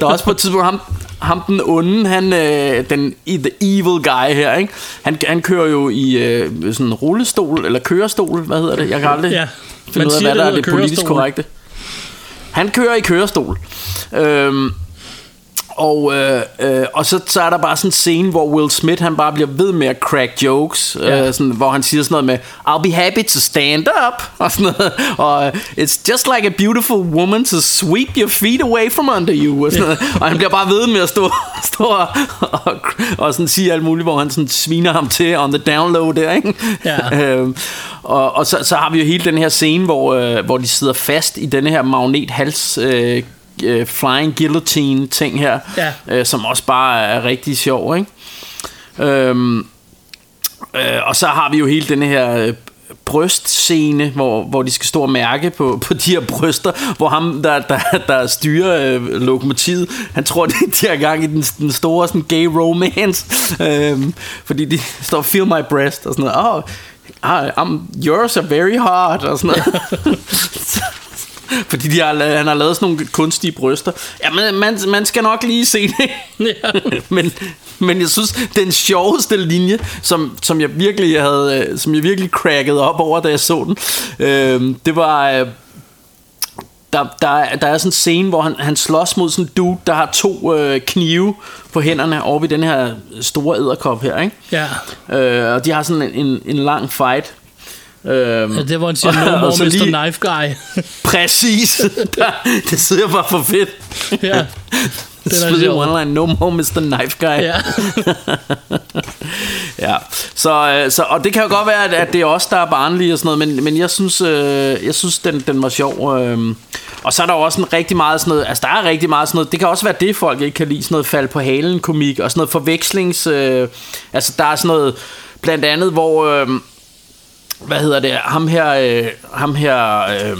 Speaker 4: der er også på et tidspunkt ham, ham den onde, han, øh, den i the evil guy her, ikke? Han, han kører jo i øh, sådan en rullestol, eller kørestol, hvad hedder det? Jeg kan aldrig
Speaker 3: Ja,
Speaker 4: finde ud af, hvad der er det politisk korrekte. Han kører i kørestol. Øhm, og, øh, øh, og så, så er der bare sådan en scene, hvor Will Smith han bare bliver ved med at crack jokes,
Speaker 3: Ja.
Speaker 4: øh, sådan, hvor han siger sådan noget med, I'll be happy to stand up, og sådan noget, og øh, it's just like a beautiful woman to sweep your feet away from under you, og, sådan noget. og han bliver bare ved med at stå, stå og, og, og sådan sige alt muligt, hvor han sådan sviner ham til on the download der, ikke?
Speaker 3: Ja.
Speaker 4: øhm, og, og så, så har vi jo hele den her scene, hvor, øh, hvor de sidder fast i den her magnethals øh, øh, flying guillotine ting her,
Speaker 3: Ja.
Speaker 4: øh, som også bare er rigtig sjov, ikke? Øhm, øh, og så har vi jo hele den her øh, brystscene, hvor, hvor de skal stå og mærke på, på de her bryster, hvor ham, der, der, der styrer øh, lokomotivet, han tror, de, de er gang i den, den store sådan, gay romance, øhm, fordi de står, feel my breast, og sådan noget, oh, I'm, yours are very hard, og sådan noget. Fordi de har, han har lavet sådan nogle kunstige bryster. Ja, men man, man skal nok lige se det.
Speaker 3: Ja.
Speaker 4: men, men jeg synes, den sjoveste linje, som, som jeg virkelig havde, øh, som jeg virkelig crackede op over, da jeg så den, øh, det var... Øh, der, der, er- der er sådan en scene, hvor han, han slås mod sådan en dude, der har to øh, knive på hænderne over i den her store æderkop her, ikke?
Speaker 3: ja.
Speaker 4: Øh, og de har sådan en, en, en lang fight. Øhm,
Speaker 3: ja. det hvor han siger, no more Mr.
Speaker 4: lige-
Speaker 3: Knife Guy.
Speaker 4: Præcis. Der, det sidder bare for fedt.
Speaker 3: ja.
Speaker 4: Det
Speaker 3: er
Speaker 4: er
Speaker 3: sjovt.
Speaker 4: one line, no more Mr. Knife Guy.
Speaker 3: Ja.
Speaker 4: ja. Så, øh, så, og det kan jo godt være, at, at det er os, der er barnlige og sådan noget, men, men jeg synes, øh, jeg synes den, den var sjov. Øh. Og så er der jo også en rigtig meget sådan noget, altså der er rigtig meget sådan noget, det kan også være det, folk ikke kan lide, sådan noget fald på halen komik, og sådan noget forvekslings, øh, altså der er sådan noget, blandt andet, hvor, øh, hvad hedder det, ham her, øh, ham her, øh,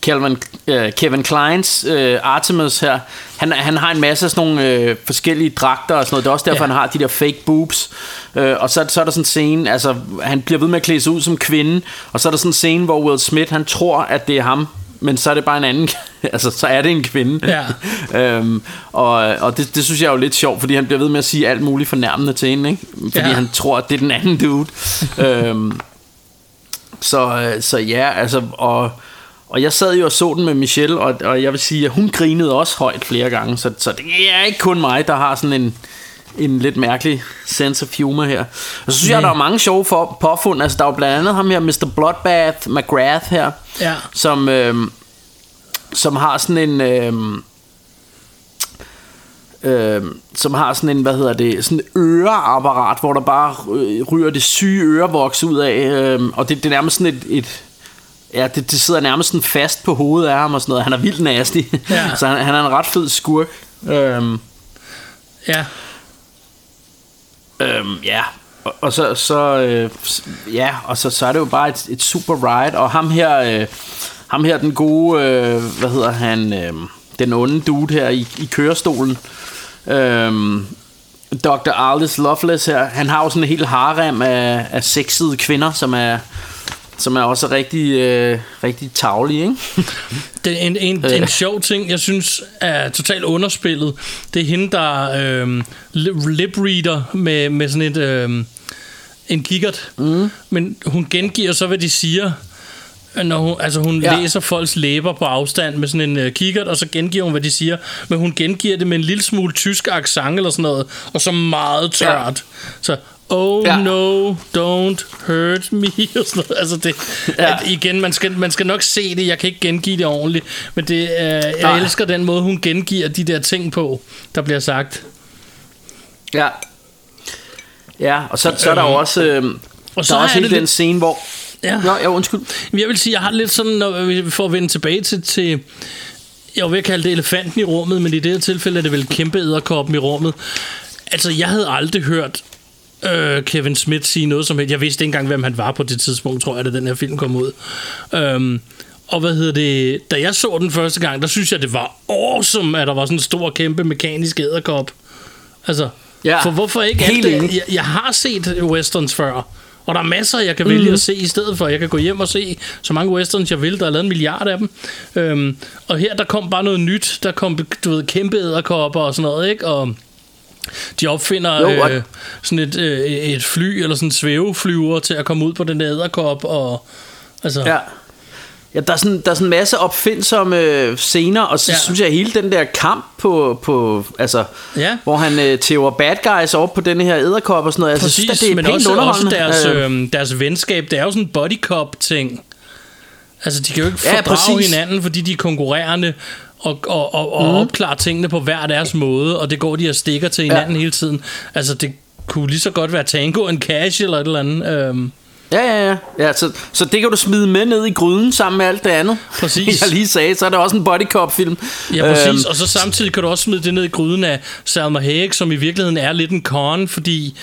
Speaker 4: Kevin, øh, Kevin Kleins øh, Artemis her, han, han har en masse af sådan nogle øh, forskellige dragter og sådan noget. Det er også derfor,
Speaker 3: Ja.
Speaker 4: han har de der fake boobs. Øh, og så, så er der sådan en scene, altså han bliver ved med at klæde sig ud som kvinde, og så er der sådan en scene, hvor Will Smith, han tror, at det er ham, men så er det bare en anden, altså så er det en kvinde.
Speaker 3: Ja.
Speaker 4: øhm, og og det, det synes jeg er jo lidt sjovt, fordi han bliver ved med at sige alt muligt fornærmende til hende, ikke? Fordi
Speaker 3: ja.
Speaker 4: han tror, at det er den anden dude. øhm, så, øh, så ja, altså, og, og jeg sad jo og så den med Michelle, og, og jeg vil sige, at hun grinede også højt flere gange, så, så det er ikke kun mig, der har sådan en, en lidt mærkelig sense of humor her. Og så synes jeg,
Speaker 3: Ja.
Speaker 4: der er mange sjove for, påfund. Altså, der er jo blandt andet ham her, Mr. Bloodbath McGrath her,
Speaker 3: Ja.
Speaker 4: som, øh, som har sådan en... Øh, øh, som har sådan en, hvad hedder det, sådan et øreapparat, hvor der bare ryger det syge ørevoks ud af, øh, og det, det er nærmest sådan et, et ja, det, det sidder nærmest sådan fast på hovedet af ham og sådan noget. Han er vildt nasty,
Speaker 3: Ja.
Speaker 4: så han, han er en ret fed skurk. Øh,
Speaker 3: Ja.
Speaker 4: Øhm, ja, og, og så, så øh, ja, og så, så er det jo bare et, et super ride, og ham her, øh, ham her den gode, øh, hvad hedder han, øh, den onde dude her i, i kørestolen, øh, Dr. Aldous Loveless her, han har jo sådan en helt harem af, af sexede kvinder, som er, som er også rigtig, øh, rigtig tavlige, ikke?
Speaker 3: Det er en, en,
Speaker 4: Øh.
Speaker 3: en sjov ting, jeg synes er totalt underspillet. Det er hende, der øh, lip reader med, med sådan et, øh, en kikkert. Mm. Men hun gengiver så, hvad de siger. Når hun, altså hun
Speaker 4: Ja.
Speaker 3: læser folks læber på afstand med sådan en øh, kikkert, og så gengiver hun, hvad de siger. Men hun gengiver det med en lille smule tysk accent eller sådan noget, og så meget tørt. Ja. Så, oh
Speaker 4: Ja.
Speaker 3: no, don't hurt me, og sådan noget. Altså det,
Speaker 4: Ja.
Speaker 3: at, igen, man skal, man skal nok se det, jeg kan ikke gengive det ordentligt, men det, øh, jeg
Speaker 4: Nej.
Speaker 3: elsker den måde, hun gengiver de der ting på, der bliver sagt.
Speaker 4: Ja. Ja, og så, så er der jo også, øh,
Speaker 3: Og
Speaker 4: der
Speaker 3: så
Speaker 4: er også hele den
Speaker 3: lidt-
Speaker 4: scene, hvor...
Speaker 3: Ja.
Speaker 4: Nå, ja, undskyld.
Speaker 3: Jeg vil sige, jeg har lidt sådan, når vi får vende tilbage til, til jeg vil kalde det elefanten i rummet, men i det her tilfælde er det vel kæmpe æderkoppen i rummet. Altså, jeg havde aldrig hørt øh, Kevin Smith sige noget som helst. Jeg vidste ikke engang, hvem han var på det tidspunkt, tror jeg, da den her film kom ud. Øhm, og hvad hedder det, da jeg så den første gang, der synes jeg, det var awesome, at der var sådan en stor, kæmpe mekanisk æderkop. Altså,
Speaker 4: Ja,
Speaker 3: for hvorfor ikke
Speaker 4: helt
Speaker 3: det? Jeg, jeg har set westerns før, og der er masser, jeg kan vælge
Speaker 4: Mhm.
Speaker 3: at se i stedet for. Jeg kan gå hjem og se så mange westerns, jeg vil. Der er lavet en milliard af dem. Øhm, og her, der kom bare noget nyt. Der kom, du ved, kæmpe æderkopper og sådan noget, ikke? Og de opfinder
Speaker 4: Jo, og-
Speaker 3: øh, sådan et, øh, et fly, eller sådan en svæveflyver til at komme ud på den der æderkop, og altså...
Speaker 4: Ja. Ja, der er sådan, der er sådan en masse opfindsomme øh, scener, og så ja. Synes jeg, hele den der kamp på, på altså,
Speaker 3: Ja.
Speaker 4: hvor han øh, tæver bad guys op på den her æderkop og sådan noget. Altså,
Speaker 3: Præcis,
Speaker 4: jeg synes, det er
Speaker 3: men
Speaker 4: pænt
Speaker 3: også, også deres,
Speaker 4: Øh,
Speaker 3: øh, deres venskab, det er jo sådan en body cop ting. Altså, de kan jo ikke
Speaker 4: Ja,
Speaker 3: fordrage
Speaker 4: præcis.
Speaker 3: hinanden, fordi de er konkurrerende og, og, og, og
Speaker 4: Mhm.
Speaker 3: opklarer tingene på hver deres måde, og det går de og stikker til hinanden ja. hele tiden. Altså, det kunne lige så godt være Tango and Cash eller et eller andet. Øhm,
Speaker 4: Ja, ja, ja. ja så, så det kan du smide med ned i gryden sammen med alt det andet.
Speaker 3: Præcis.
Speaker 4: jeg lige sagde, så er det også en body cop film.
Speaker 3: Ja, præcis.
Speaker 4: Øhm,
Speaker 3: og så samtidig kan du også smide det ned i gryden af Salma Hayek, som i virkeligheden er lidt en con, fordi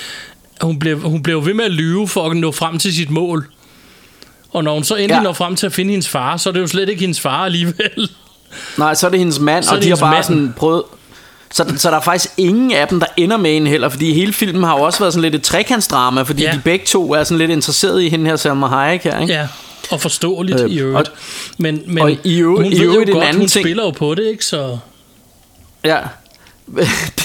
Speaker 3: hun blev, hun blev ved med at lyve for at nå frem til sit mål. Og når hun så endelig
Speaker 4: Ja.
Speaker 3: når frem til at finde hendes far, så er det jo slet ikke hendes far alligevel.
Speaker 4: Nej, så er det hendes mand,
Speaker 3: Så
Speaker 4: og
Speaker 3: det
Speaker 4: de har bare
Speaker 3: mand.
Speaker 4: sådan prøvet... Så, så der er faktisk ingen af dem, der ender med en heller, fordi hele filmen har jo også været sådan lidt et trekantsdrama, fordi ja. De begge to er sådan lidt interesseret i hende her Salma Hayek her, ikke?
Speaker 3: Ja, og forståeligt
Speaker 4: Øh,
Speaker 3: i øvrigt.
Speaker 4: og-
Speaker 3: men men
Speaker 4: og i øvrigt-
Speaker 3: hun
Speaker 4: i
Speaker 3: ved jo
Speaker 4: øvrigt en
Speaker 3: godt,
Speaker 4: anden
Speaker 3: hun
Speaker 4: ting-
Speaker 3: spiller jo på det, ikke? Så
Speaker 4: Ja.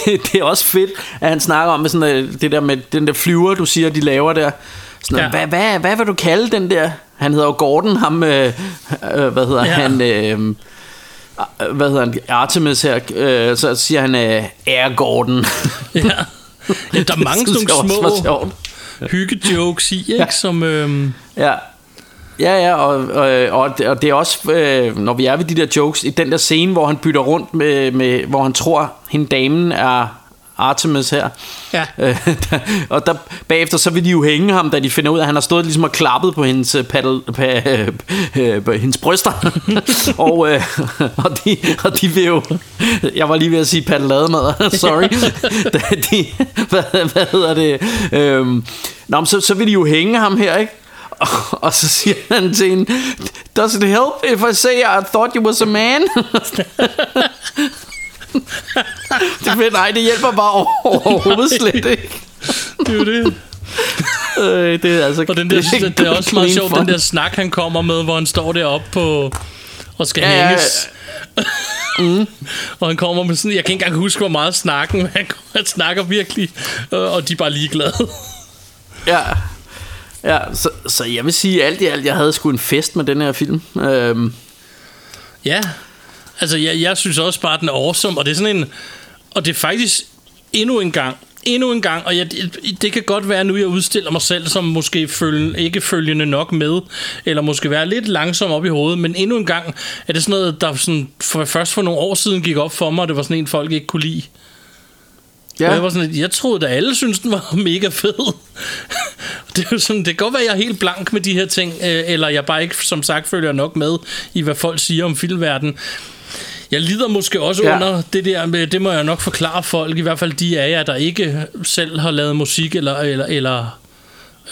Speaker 4: det, det er også fedt, at han snakker om med sådan, øh, det der med den der flyver, du siger, de laver der. Sådan, ja. Hvad, hvad, hvad vil du kalde den der? Han hedder jo Gordon, ham, øh, øh, hvad hedder. Ja. han, øh, hvad hedder han, Artemis her, øh, så siger han, øh, Air Gordon.
Speaker 3: ja. ja der er mange sådan nogle små hygge-jokes i, ikke?
Speaker 4: Ja.
Speaker 3: Som, øhm,
Speaker 4: Ja. Ja, ja, og, og, og, det, og det er også, øh, når vi er ved de der jokes, i den der scene, hvor han bytter rundt med, med hvor han tror, hende damen er Artemis her.
Speaker 3: Ja.
Speaker 4: Øh, der, og der, bagefter så vil de jo hænge ham, da de finder ud af, at han har stået ligesom og klappet på hendes, øh, paddle, pa, øh, øh, på hendes bryster. og, øh, og, de, og de vil jo... Jeg var lige ved at sige paddelademad, sorry. Da de, hvad, hvad hedder det? Øhm, nå, men så, så vil de jo hænge ham her, ikke? Og, og så siger han til hende, Does it help if I say I thought you was a man? Det nej, det hjælper bare overhovedet slet ikke.
Speaker 3: det er jo det.
Speaker 4: Øh, det er altså
Speaker 3: Og den der,
Speaker 4: det
Speaker 3: det, det er også meget sjovt, den der snak, han kommer med, hvor han står deroppe på og skal
Speaker 4: Ja,
Speaker 3: ja,
Speaker 4: ja,
Speaker 3: hænges. mm. og han kommer med sådan, jeg kan ikke engang huske, hvor meget snakken, men han, han snakker virkelig, øh, og de er bare ligeglade.
Speaker 4: Ja, ja så, så jeg vil sige alt i alt, jeg havde sgu en fest med den her film. Øhm,
Speaker 3: ja, altså jeg, jeg synes også bare, at den er awesome, og det er sådan en, og det er faktisk endnu en gang endnu en gang, og jeg, det, det kan godt være, at nu jeg udstiller mig selv som måske følge, ikke følgende nok med, eller måske være lidt langsom op i hovedet, men endnu en gang er det sådan noget, der sådan, for, først for nogle år siden gik op for mig, og det var sådan en, folk ikke kunne lide. Ja. Jeg, var sådan, jeg troede, at alle synes den var mega fed. det, er sådan, det kan godt være, at jeg er helt blank med de her ting, øh, eller jeg bare ikke, som sagt, følger nok med i, hvad folk siger om filmverdenen. Jeg lider måske også ja. under det der med, det må jeg nok forklare folk, i hvert fald de af jer, der ikke selv har lavet musik, eller, eller, eller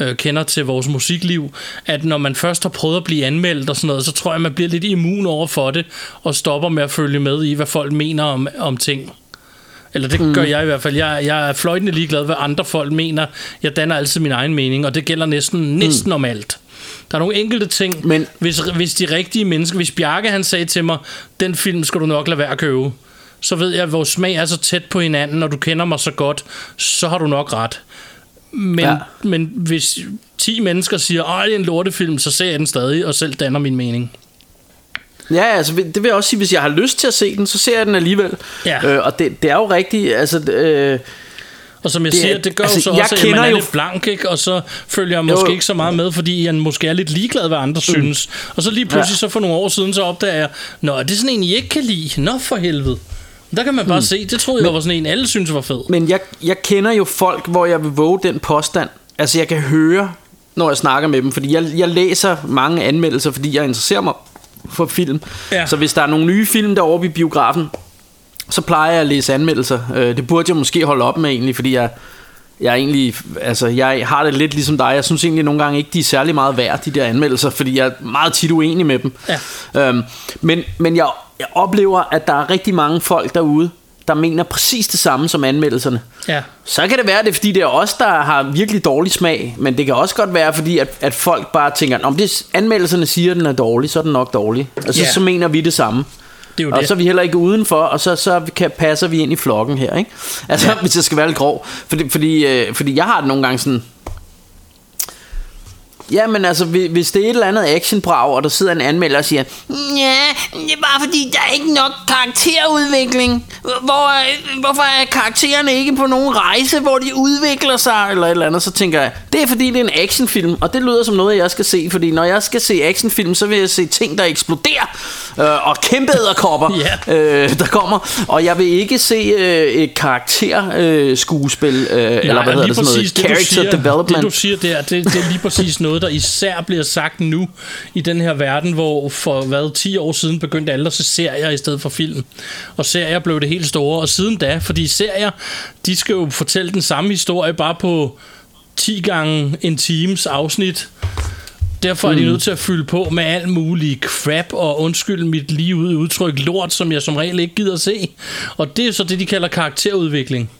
Speaker 3: øh, kender til vores musikliv, at når man først har prøvet at blive anmeldt og sådan noget, så tror jeg, man bliver lidt immun over for det, og stopper med at følge med i, hvad folk mener om, om ting. Eller det mm. gør jeg i hvert fald. Jeg, jeg er fløjtende ligeglad, hvad andre folk mener. Jeg danner altid min egen mening, og det gælder næsten, næsten mm. om alt. Der er nogle enkelte ting, Men, hvis, hvis de rigtige mennesker, hvis Bjarke han sagde til mig, den film skal du nok lade være at købe, så ved jeg, at vores smag er så tæt på hinanden, når du kender mig så godt, så har du nok ret. Men, ja. men hvis 10 mennesker siger, at det er en lortefilm, så ser jeg den stadig, og selv danner min mening.
Speaker 4: Ja, altså det vil jeg også sige, hvis jeg har lyst til at se den, så ser jeg den alligevel. Ja. Øh, og det, det er jo rigtigt, altså... Øh,
Speaker 3: og som jeg det, siger, det gør altså, jo så også, at man er jo... lidt blank, ikke? og så følger jeg måske jo. ikke så meget med, fordi jeg måske er lidt ligeglad, hvad andre mm. synes. Og så lige pludselig, ja. så for nogle år siden, så opdager jeg, Nå, er det sådan en, I ikke kan lide? Nå, for helvede. Der kan man bare mm. se, det troede jeg men, var sådan en, alle synes var fed.
Speaker 4: Men jeg, jeg kender jo folk, hvor jeg vil våge den påstand. Altså, jeg kan høre, når jeg snakker med dem, fordi jeg, jeg læser mange anmeldelser, fordi jeg interesserer mig for film. Ja. Så hvis der er nogle nye film derovre i biografen, så plejer jeg at læse anmeldelser. Øh, det burde jeg måske holde op med egentlig, fordi jeg, jeg egentlig, altså jeg har det lidt ligesom dig. Jeg synes egentlig nogle gange ikke, de er særlig meget værd, de der anmeldelser, fordi jeg er meget tit uenig med dem. Ja. Øhm, men men jeg, jeg oplever, at der er rigtig mange folk derude, der mener præcis det samme som anmeldelserne. Ja. Så kan det være, at det er fordi, det er os, der har virkelig dårlig smag, men det kan også godt være, fordi at, at folk bare tænker, om det anmeldelserne siger, at den er dårlig, så er den nok dårlig. Og så, ja. så mener vi det samme. Det er jo og det. så er vi heller ikke udenfor, og så, så kan, passer vi ind i flokken her, ikke? Altså, ja. hvis jeg skal være lidt grov. Fordi, fordi, øh, fordi jeg har det nogle gange sådan, Ja, men altså, hvis det er et eller andet actionbrag, og der sidder en anmelder og siger,
Speaker 9: Ja, det er bare fordi, der er ikke nok karakterudvikling. Hvor, hvorfor er karaktererne ikke på nogen rejse, hvor de udvikler sig, eller et eller andet, så tænker jeg, det er fordi, det er en actionfilm, og det lyder som noget, jeg skal se, fordi når jeg skal se actionfilm, så vil jeg se ting, der eksploderer, øh, og kæmpe æderkopper, yeah. øh, der kommer, og jeg vil ikke se øh, et karakterskuespil, øh, øh, eller hvad hedder det, sådan noget,
Speaker 3: det, character siger, development. Det, du siger der, det, det er lige præcis noget, der især bliver sagt nu i den her verden, hvor for hvad 10 år siden begyndte alle at se serier i stedet for film. Og serier blev det helt store, og siden da, fordi serier, de skal jo fortælle den samme historie bare på 10 gange en times afsnit. Derfor er de mm. nødt til at fylde på med alt muligt crap og undskyld mit lige ud udtryk lort, som jeg som regel ikke gider at se. Og det er så det, de kalder karakterudvikling.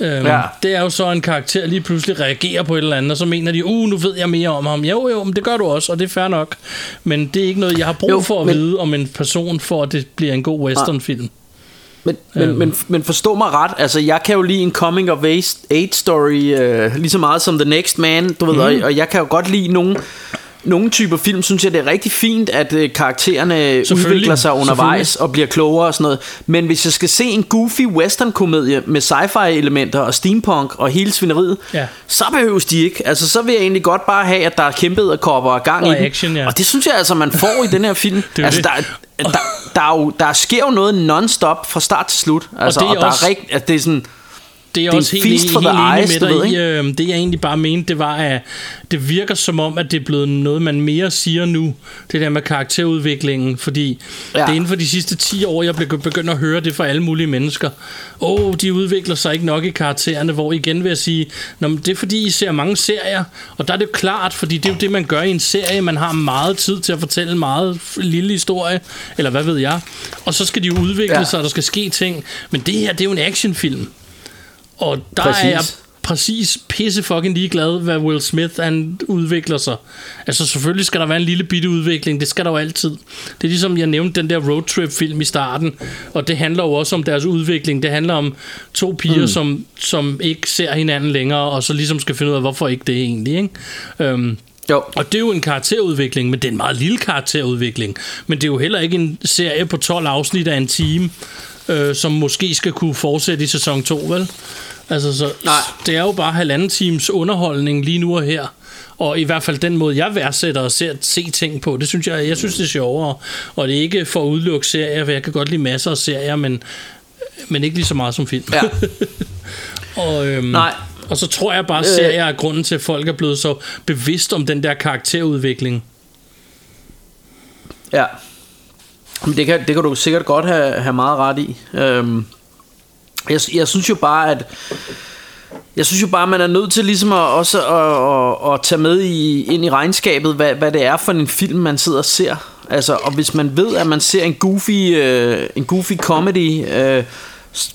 Speaker 3: Øhm, ja. Det er jo så en karakter lige pludselig reagerer på et eller andet, og så mener de, uh, nu ved jeg mere om ham. Jo, jo, men det gør du også, og det er fair nok. Men det er ikke noget, jeg har brug jo, for at men... vide om en person, for at det bliver en god westernfilm.
Speaker 4: Men, men, øhm. men, men forstå mig ret, altså jeg kan jo lide en coming of age story øh, lige så meget som The Next Man, du ved, mm. og, og jeg kan jo godt lide nogen nogle typer film synes jeg det er rigtig fint at øh, karaktererne udvikler sig undervejs og bliver klogere og sådan noget. Men hvis jeg skal se en goofy western komedie med sci-fi elementer og steampunk og hele svineriet, ja. så behøves de ikke. Altså så vil jeg egentlig godt bare have at der er kæmpet kopper og gang og i action, den. Ja. Og det synes jeg altså man får i den her film. altså der, der, der, er jo, der sker jo noget non-stop fra start til slut. Altså, og, det er, og der er rigt, altså, det er sådan
Speaker 3: det er, det er også helt, helt, helt enig eyes, med dig i. Øh, det jeg egentlig bare mente, det var, at det virker som om, at det er blevet noget, man mere siger nu. Det der med karakterudviklingen. Fordi ja. det er inden for de sidste 10 år, jeg blev begyndt at høre det fra alle mulige mennesker. Åh, oh, de udvikler sig ikke nok i karaktererne. Hvor igen vil jeg sige, Nå, men det er fordi, I ser mange serier. Og der er det jo klart, fordi det er jo det, man gør i en serie. Man har meget tid til at fortælle en meget lille historie. Eller hvad ved jeg. Og så skal de jo udvikle ja. sig, og der skal ske ting. Men det her, det er jo en actionfilm. Og der præcis. er jeg præcis pisse fucking ligeglad, hvad Will Smith han udvikler sig. Altså selvfølgelig skal der være en lille bitte udvikling, det skal der jo altid. Det er ligesom jeg nævnte den der roadtrip film i starten, og det handler jo også om deres udvikling. Det handler om to piger, mm. som, som ikke ser hinanden længere, og så ligesom skal finde ud af, hvorfor ikke det egentlig. Ikke? Øhm, jo. Og det er jo en karakterudvikling, men det er en meget lille karakterudvikling. Men det er jo heller ikke en serie på 12 afsnit af en time, øh, som måske skal kunne fortsætte i sæson 2, vel? Altså, så,
Speaker 4: Nej.
Speaker 3: det er jo bare halvanden times underholdning lige nu og her. Og i hvert fald den måde, jeg værdsætter og ser, se ting på, det synes jeg, jeg synes, det er sjovere. Og det er ikke for at udelukke serier, for jeg kan godt lide masser af serier, men, men ikke lige så meget som film.
Speaker 4: Ja.
Speaker 3: og, øhm,
Speaker 4: Nej.
Speaker 3: og så tror jeg bare, at serier er grunden til, at folk er blevet så bevidst om den der karakterudvikling.
Speaker 4: Ja. Det kan, det kan du sikkert godt have, have meget ret i. Øhm, jeg, jeg synes jo bare, at jeg synes jo bare, man er nødt til ligesom at, også at, at, at tage med i, ind i regnskabet, hvad, hvad det er for en film, man sidder og ser. Altså, og hvis man ved, at man ser en goofy, øh, en goofy comedy, øh,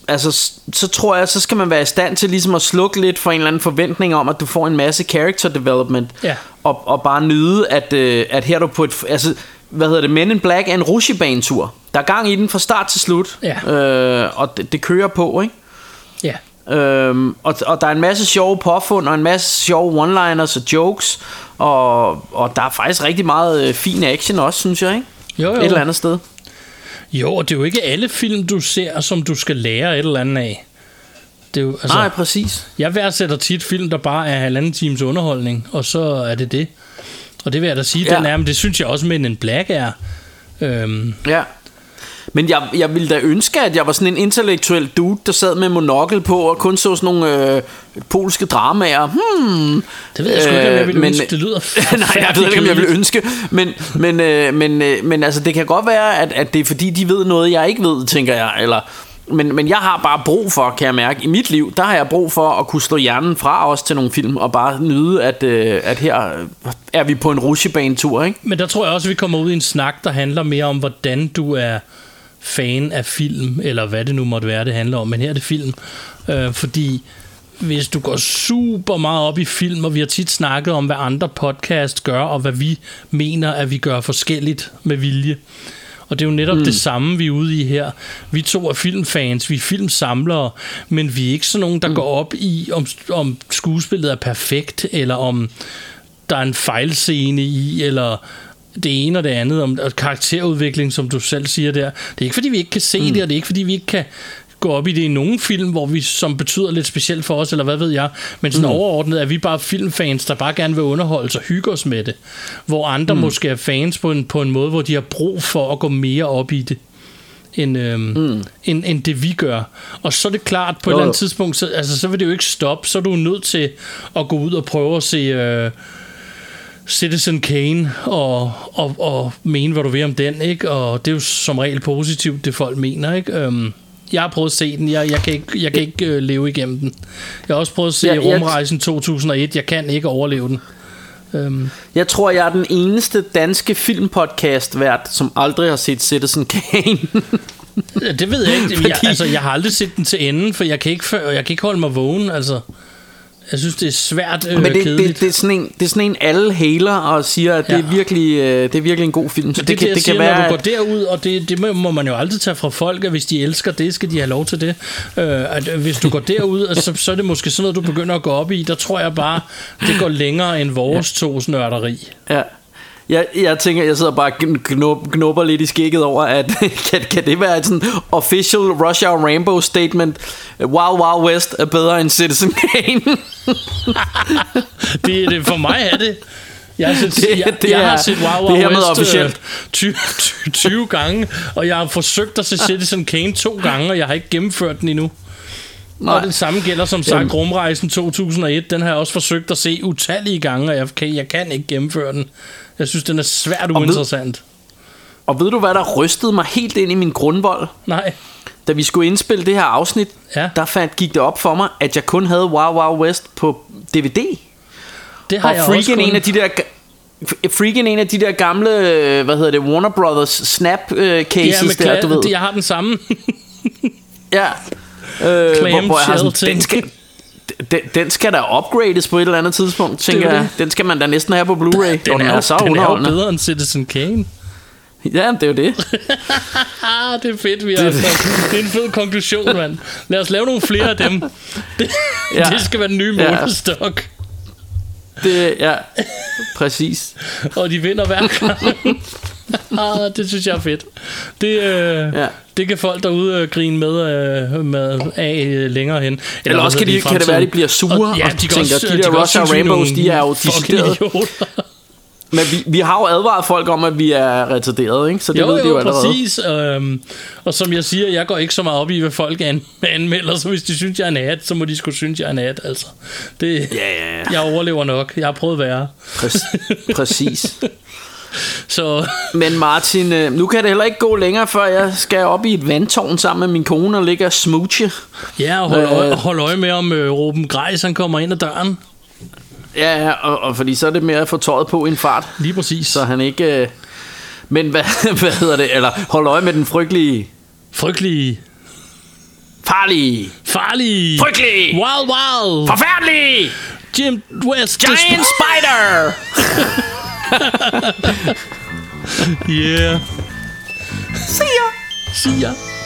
Speaker 4: altså, så tror jeg, så skal man være i stand til ligesom at slukke lidt for en eller anden forventning om, at du får en masse character development,
Speaker 3: Ja.
Speaker 4: og, og bare nyde, at, øh, at her er du på et... Altså, hvad hedder det? Men in Black er en rutsjebanetur. Der er gang i den fra start til slut.
Speaker 3: Ja.
Speaker 4: Øh, og det, det kører på, ikke?
Speaker 3: Ja.
Speaker 4: Øhm, og, og der er en masse sjove påfund Og en masse sjove one-liners og jokes Og, og der er faktisk rigtig meget øh, fin action også, synes jeg, ikke?
Speaker 3: Jo, jo.
Speaker 4: Et eller andet sted
Speaker 3: Jo, og det er jo ikke alle film, du ser, som du skal lære et eller andet af. Det er jo, altså,
Speaker 4: Nej, præcis
Speaker 3: Jeg værdsætter tit film, der bare er halvanden times underholdning, og så er det det. Og det vil jeg da sige,
Speaker 4: Ja.
Speaker 3: den er, men det synes jeg også, Men en Black er. Øhm,
Speaker 4: Ja men jeg, jeg ville da ønske, at jeg var sådan en intellektuel dude, der sad med monokkel på og kun så sådan nogle øh, polske dramaer. Hmm.
Speaker 3: det ved jeg sgu ikke, om jeg
Speaker 4: Øh,
Speaker 3: ville
Speaker 4: men-
Speaker 3: ønske. Det lyder
Speaker 4: Nej, jeg ved ikke, om jeg vil
Speaker 3: kedeligt.
Speaker 4: ønske, men, men, øh, men, øh, men altså, det kan godt være, at, at det er fordi, de ved noget, jeg ikke ved, tænker jeg. Eller, men, men jeg har bare brug for, kan jeg mærke, i mit liv, der har jeg brug for at kunne slå hjernen fra os til nogle film, og bare nyde, at, øh, at her er vi på en rutsjebanetur, ikke?
Speaker 3: Men der tror jeg også, at vi kommer ud i en snak, der handler mere om, hvordan du er fan af film, eller hvad det nu måtte være, det handler om. Men her er det film. Øh, fordi hvis du går super meget op i film, og vi har tit snakket om, hvad andre podcast gør, og hvad vi mener, at vi gør forskelligt med vilje. Og det er jo netop mm. det samme, vi er ude i her. Vi to er filmfans, vi er filmsamlere, men vi er ikke sådan nogen, der mm. går op i, om, om skuespillet er perfekt, eller om der er en fejlscene i, eller det ene og det andet, om karakterudvikling, som du selv siger der. Det er ikke, fordi vi ikke kan se mm. det, og det er ikke, fordi vi ikke kan gå op i det i nogle film, hvor vi, som betyder lidt specielt for os, eller hvad ved jeg. Men sådan mm. overordnet er vi bare filmfans, der bare gerne vil underholde sig og hygge os med det. Hvor andre mm. måske er fans på en, på en måde, hvor de har brug for at gå mere op i det end, øhm, mm. end, end det vi gør. Og så er det klart, på et
Speaker 4: Jo,
Speaker 3: eller
Speaker 4: jo.
Speaker 3: andet tidspunkt, så, altså, så vil det jo ikke stoppe. Så er du nødt til at gå ud og prøve at se øh, Citizen Kane og, og, og mene, hvad du vil om den. ikke Og det er jo som regel positivt, det folk mener. ikke øhm, jeg har prøvet at se den. Jeg, jeg kan ikke, jeg kan ikke øh, leve igennem den. Jeg har også prøvet at se
Speaker 4: Ja,
Speaker 3: ja, Rumrejsen 2001. Jeg kan ikke overleve den. Øhm,
Speaker 4: Jeg tror, jeg er den eneste danske filmpodcast vært, som aldrig har set Citizen Kane.
Speaker 3: det ved jeg ikke. Fordi... Jeg, altså, jeg har aldrig set den til enden, for jeg kan ikke, jeg kan ikke holde mig vågen. Altså, jeg synes, det er svært øh,
Speaker 4: Men det,
Speaker 3: kedeligt.
Speaker 4: det, det, er sådan en, det er sådan en, alle haler og siger, at det, er
Speaker 3: Ja.
Speaker 4: virkelig, øh, det er virkelig en god film. Så
Speaker 3: det, det,
Speaker 4: kan,
Speaker 3: det,
Speaker 4: det
Speaker 3: siger,
Speaker 4: kan være...
Speaker 3: når du går derud, og det, det må- man jo aldrig tage fra folk, at hvis de elsker det, skal de have lov til det. Øh, at øh, hvis du går derud, altså, så, så er det måske sådan noget, du begynder at gå op i. Der tror jeg bare, det går længere end vores ja. tos nørderi.
Speaker 4: Ja. Jeg, jeg tænker, jeg sidder bare og knupper lidt i skægget over, at kan, kan det være et sådan official Rush Hour Rainbow statement? Wild Wild West er bedre end Citizen Kane.
Speaker 3: Det, det, for mig er det. Jeg har set,
Speaker 4: Det-
Speaker 3: jeg,
Speaker 4: det
Speaker 3: jeg
Speaker 4: er-
Speaker 3: har set Wow Wow West
Speaker 4: officielt.
Speaker 3: øh, 20, 20, 20 gange, og jeg har forsøgt at se Citizen Kane to gange, og jeg har ikke gennemført den endnu. Nej. Og det samme gælder som sagt
Speaker 4: Jamen.
Speaker 3: Rumrejsen 2001. Den har jeg også forsøgt at se utallige gange, og jeg kan, jeg kan ikke gennemføre den. Jeg synes, den er svært
Speaker 4: ved-
Speaker 3: uinteressant.
Speaker 4: og ved du, hvad der rystede mig helt ind i min grundvold?
Speaker 3: Nej.
Speaker 4: Da vi skulle indspille det her afsnit,
Speaker 3: Ja.
Speaker 4: der fandt, gik det op for mig, at jeg kun havde Wild Wild West på DVD.
Speaker 3: Det har
Speaker 4: Og
Speaker 3: jeg også
Speaker 4: freaking
Speaker 3: kun...
Speaker 4: en af de der... Freaking en af de der gamle, hvad hedder det, Warner Brothers snap øh, cases
Speaker 3: ja,
Speaker 4: der, du ved.
Speaker 3: jeg har den samme.
Speaker 4: Ja. Øh,
Speaker 3: Clam
Speaker 4: hvor, hvor jeg sådan, den, skal, den, den skal da upgrades på et eller andet tidspunkt, tænker jeg.
Speaker 3: det.
Speaker 4: Den skal man da næsten have på Blu-ray.
Speaker 3: Den
Speaker 4: og
Speaker 3: er, jo,
Speaker 4: så
Speaker 3: den er jo bedre end Citizen Kane.
Speaker 4: Ja, det er jo det.
Speaker 3: Det er fedt, vi har altså. Det er en fed konklusion, mand. Lad os lave nogle flere af dem. Det,
Speaker 4: Ja.
Speaker 3: ja. det skal være den nye
Speaker 4: Ja.
Speaker 3: målestok.
Speaker 4: det ja, præcis.
Speaker 3: Og de vinder hver gang. ah, det synes jeg er fedt. Det, øh,
Speaker 4: Ja.
Speaker 3: det kan folk derude øh, grine med, øh, med af øh, længere hen.
Speaker 4: Eller også
Speaker 3: hvad
Speaker 4: kan, de, kan det være, at de bliver sure og,
Speaker 3: ja,
Speaker 4: og
Speaker 3: de
Speaker 4: tænker,
Speaker 3: også,
Speaker 4: de
Speaker 3: de
Speaker 4: der
Speaker 3: også er
Speaker 4: Rainbows, de er jo decideret. Men vi, vi har jo advaret folk om, at vi er retarderet, ikke? Så det
Speaker 3: Jo,
Speaker 4: ved de jo
Speaker 3: jo,
Speaker 4: allerede.
Speaker 3: præcis. Øhm, og som jeg siger, jeg går ikke så meget op i, hvad folk an- anmelder, så hvis de synes, jeg er en hat, så må de sgu synes, jeg er en hat, altså. Det,
Speaker 4: Ja, ja, ja.
Speaker 3: Jeg overlever nok. Jeg har prøvet værre.
Speaker 4: Præ- præcis.
Speaker 3: Så
Speaker 4: Men Martin, øh, nu kan det heller ikke gå længere, før jeg skal op i et vandtårn sammen med min kone og ligge og smooche.
Speaker 3: ja, og hold,
Speaker 4: Øh.
Speaker 3: øje, hold øje med, om øh, Ruben Grejs han kommer ind ad døren.
Speaker 4: Ja, ja, og, og fordi så er det mere at få tøjet på i en fart,
Speaker 3: Lige præcis.
Speaker 4: så han ikke... Øh, men hvad, hvad hedder det? Eller hold øje med den frygtelige...
Speaker 3: Frygtelig.
Speaker 4: Farlige...
Speaker 3: Farlig.
Speaker 4: Frygtelig!
Speaker 3: Wild, wild.
Speaker 4: Forfærdelig!
Speaker 3: Jim West.
Speaker 4: Giant spider!
Speaker 3: Yeah.
Speaker 4: See ya!
Speaker 3: Siger.